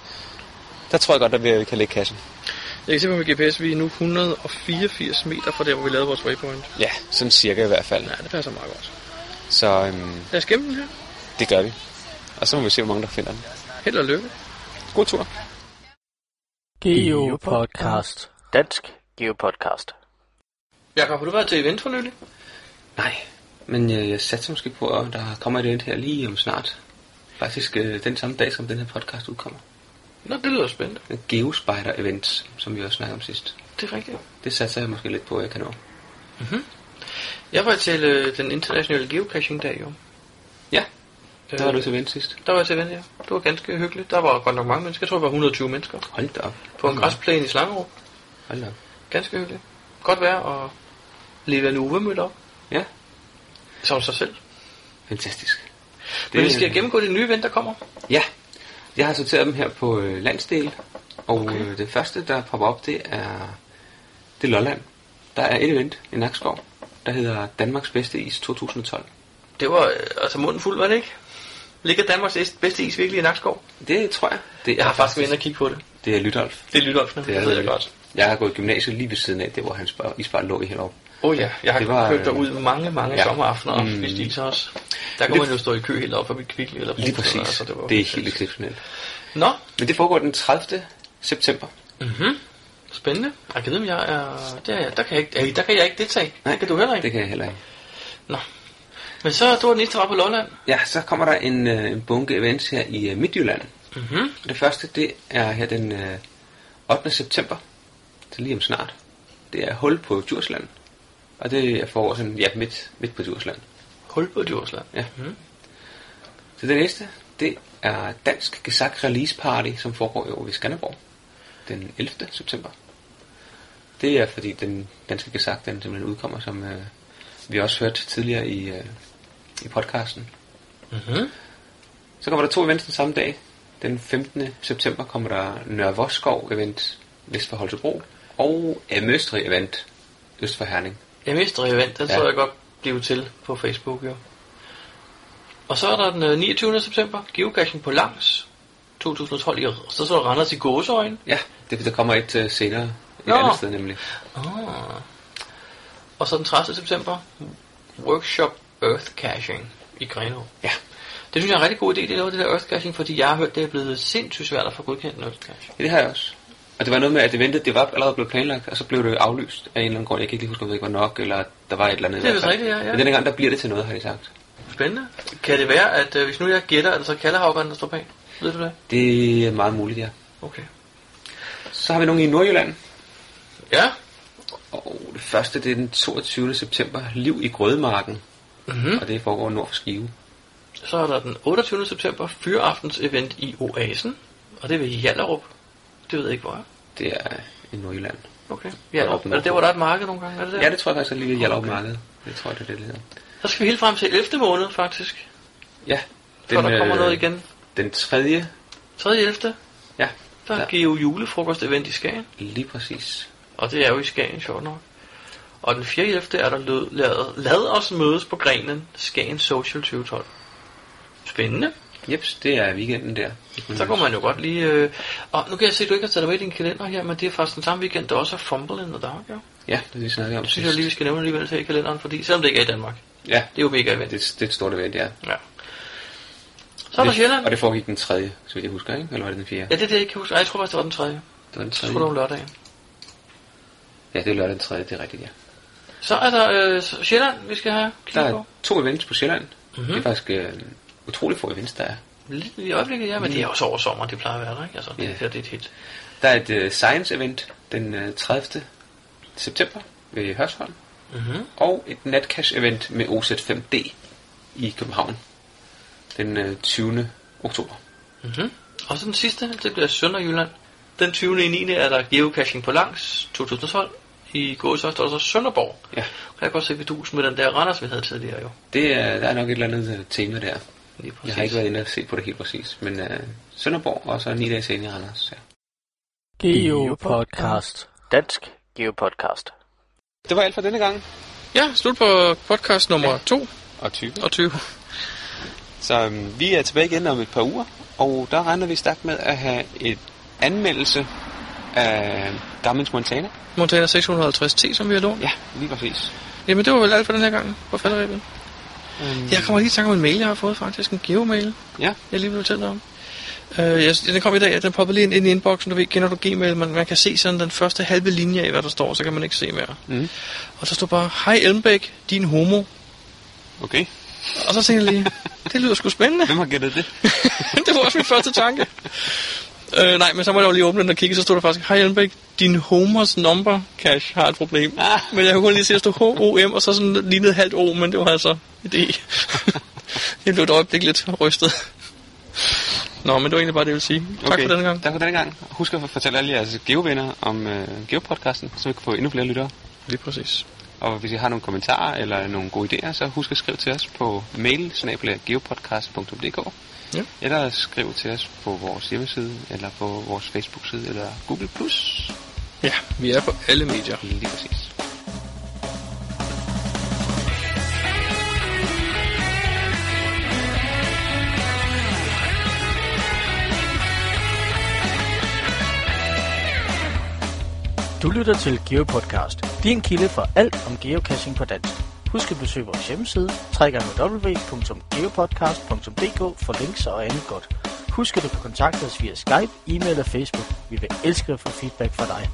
Der tror jeg godt, at vi kan lægge kassen. Jeg kan se på min GPS, vi er nu 184 meter fra der, hvor vi lavede vores waypoint. Ja, sådan cirka i hvert fald. Ja, det passer meget godt. Så øhm, Lad os gemme den her. det gør vi. Og så må vi se, hvor mange der finder den. Held og lykke. God tur. Geopodcast. Dansk Geopodcast. Jakob, har du været til event for nylig? Nej, men jeg, jeg satser måske på, at der kommer et event her lige om snart. Faktisk øh, den samme dag, som den her podcast udkommer. Nå, det lyder spændende. En Geospider event, som vi også snakkede om sidst. Det er rigtigt. Det satser jeg måske lidt på, at jeg kan nå. Jeg var til øh, den internationale geocaching-dag, jo. Ja, der var Øh, du til event sidst. Der var jeg til event, ja. Det var ganske hyggeligt. Der var godt nok mange mennesker. Jeg tror, der var 120 mennesker. Hold da op. På en græsplæne i Slangerup. Hold da op. Ganske hyggeligt. Godt vejr og leve en uge mødt op. Ja, Som sig selv. fantastisk. Men vi skal gennemgå det nye event, der kommer. Ja, jeg har sorteret dem her på øh, landsdel, og okay. øh, det første, der popper op, det er, det er Lolland. Der er et event i Nakskov, der hedder Danmarks bedste is 2012. Det var øh, altså munden fuld, var det ikke? Ligger Danmarks bedste is virkelig i Nakskov? Det tror jeg. Det Jeg har faktisk været inde og kigge på det. Det er Lytolf. Det er Lydolfene, Det er ved jeg det. godt. Jeg har gået i gymnasiet lige ved siden af, det hvor hans bar, isbar lå i heroppe. Åh oh, ja, jeg har Det var, kørt derud mange, mange ja. sommeraftener og Mm. spist is også. Der kunne man jo stå i kø helt op forbi Kvickly eller Lige Brugsen, præcis. Altså, det, var det er helt exceptionelt. Nå, Men det foregår den 30. september. mm-hmm. Spændende. Akademi, jeg er, der, er, der, kan jeg ikke, der kan jeg ikke deltage. Nej, det kan du heller ikke. Det kan jeg heller ikke. Men så, du var den eneste, var på Lolland. Ja, så kommer der en, øh, en bunke events her i øh, Midtjylland. Mhm. Det første, det er her den øh, 8. september. Så lige om snart. Det er hul på Djursland. Og det er for sådan, ja, midt, midt på Djursland. Hul på Djursland. Ja. Mhm. Så det næste, det er Dansk Gesak Release Party, som foregår over ved Skanderborg. Den 11. september. Det er fordi den danske Gesak, den simpelthen udkommer, som øh, vi også hørte tidligere i, øh, i podcasten. Mhm. Så kommer der to events den samme dag. Den 15. september kommer der Nørre Voskov event vest for Holstebro. Og Amøstri event øst for Herning. Jeg mister event, den Ja. så jeg godt blive til på Facebook, jo. Og så er der den øh, 29. september, geocaching på langs 2012 i så så der Randers i gåseøjne. Ja, det, der kommer et øh, senere et Nå. andet sted nemlig. Ah. Og så den 30. september, workshop Earth Caching i Grenaa. Ja. Det synes jeg er en rigtig god idé, det er af det der Earth Caching, fordi jeg har hørt, det er blevet sindssygt svært at få godkendt en Earth Caching. Ja, det har jeg også. Og det var noget med, at eventet, det var allerede blevet planlagt, og så blev det aflyst af en eller anden grund. Jeg kan ikke lige huske, om det ikke var nok, eller der var et eller andet. Det er vist rigtigt, ja, ja. Men denne gang, der bliver det til noget, har de sagt. Spændende. Kan det være, at øh, hvis nu jeg gætter, er det så kaldehavgeren, der står bag? Ved du det? Det er meget muligt, ja. Okay. Så har vi nogen i Nordjylland. Ja. Og det første, det er den 22. september. Liv i Grødemarken. Mm-hmm. Og det foregår nord for Skive. Så er der den 28. september, fyraftens event i Oasen. Og det er ved Hjallerup. Det ved jeg ikke, hvor er. Det er i Nordjylland. Okay. Hjallerup. Er det der, hvor der er et marked nogle gange? Er det der? Ja, det tror jeg faktisk er lige ved Hjallerup Okay. Marked. Det tror jeg, det er det, det hedder. Så skal vi helt frem til 11. måned, faktisk. Ja. Før der kommer øh, noget igen. Den tredje. 3. 11. Ja, Der Ja. ja. giver julefrokost-event i Skagen. lige præcis. Og det er jo i Skagen, sjovt nok. Og den 4. 11. er der lød, lad, lad os mødes på grenen Skagen Social 2012. Spændende. Jeps, det er weekenden der. Så kunne man jo godt lige... Øh... Og nu kan jeg se, at du ikke har taget dig med i din kalender her, men det er faktisk den samme weekend, der også er Fumble in the Dark, jo. Ja, det er det, snakker jeg om Det synes jeg lige, vi skal nævne alligevel til i kalenderen, fordi selvom det ikke er i Danmark, Ja, det er jo mega event. det, det er et stort event, ja. Ja. Så er der det, Sjælland. Og det foregik den tredje, så vidt jeg husker, ikke? Eller var det den fjerde? Ja, det er det, jeg ikke kan huske. Ej, jeg tror faktisk, det var den tredje. Det var den Jeg tredje. tror, det var lørdagen. Ja, det er lørdag den tredje, det er rigtigt, ja. Så er der øh, Sjælland, vi skal have Der kigget er på. to events på Sjælland. Mhm. Mm-hmm. Det er faktisk øh, utrolig få events, der er. Lidt i øjeblikket, ja, men det er også over sommer, det plejer at være der, ikke? Altså, det, Ja. her, det er et hit. Der er et øh, science event den øh, 30. september ved Hørsholm. Mhm. Og et netcash event med OZ5D i København den øh, 20. oktober. Mhm. Og så den sidste, det bliver Sønderjylland. Den 20. i 9. er der geocaching på langs 2012. I går så står der så Sønderborg. Ja, Kan jeg godt se vidus med den der Randers, vi havde tidligere jo. det er, der er nok et eller andet øh, tema der. Lige præcis. Jeg har ikke været inde og se på det helt præcis, men øh, Sønderborg og så 9 dage senere i Randers. Ja. Geopodcast. Dansk Geopodcast. Det var alt for denne gang. Ja, slut på podcast nummer 2 Og 20. og 20. Så øhm, vi er tilbage igen om et par uger, og der regner vi stærkt med at have et anmeldelse af Garmin's Montana. Montana 650T, som vi har lånt. Ja, lige præcis. Jamen, det var vel alt for den her gang på falderæbet. Um, Jeg kommer lige i tanke om en mail, jeg har fået faktisk. En geomail, Ja, jeg lige vil fortælle dig om. Uh, jeg, den kom i dag, den poppede lige ind, ind i inboxen. Du ved, kender du Gmail? Man, man kan se sådan den første halve linje af, hvad der står, så kan man ikke se mere. Mhm. Og der står bare, hej Elmbæk, din homo. okay. Og så tænkte jeg lige, det lyder sgu spændende. Hvem har gættet det? det var også min første tanke. Øh, nej, men så må jeg jo lige åbne den og kigge, så stod der faktisk, hej Elmbæk, din homers number cache har et problem. Ah. Men jeg kunne kun lige se, at der stod H-O-M, og så sådan lignede halvt O, men det var altså idé. jeg blev et øjeblik lidt rystet. Nå, men det var egentlig bare det, jeg ville sige. Tak okay. for denne gang. Tak for denne gang. Husk at fortælle alle jeres geovenner om øh, geopodcasten, så vi kan få endnu flere lyttere. Lige præcis. Og hvis I har nogle kommentarer eller nogle gode idéer, så husk at skrive til os på mail geopodcast.dk Ja. Eller skriv til os på vores hjemmeside, eller på vores Facebook-side, eller Google+. Plus. Ja, vi er på alle medier. Lige præcis. Du lytter til GeoPodcast, din kilde for alt om geocaching på dansk. Husk at besøge vores hjemmeside, www.geopodcast.dk for links og andet godt. Husk at du kan kontakte os via Skype, e-mail og Facebook. Vi vil elske at få feedback fra dig.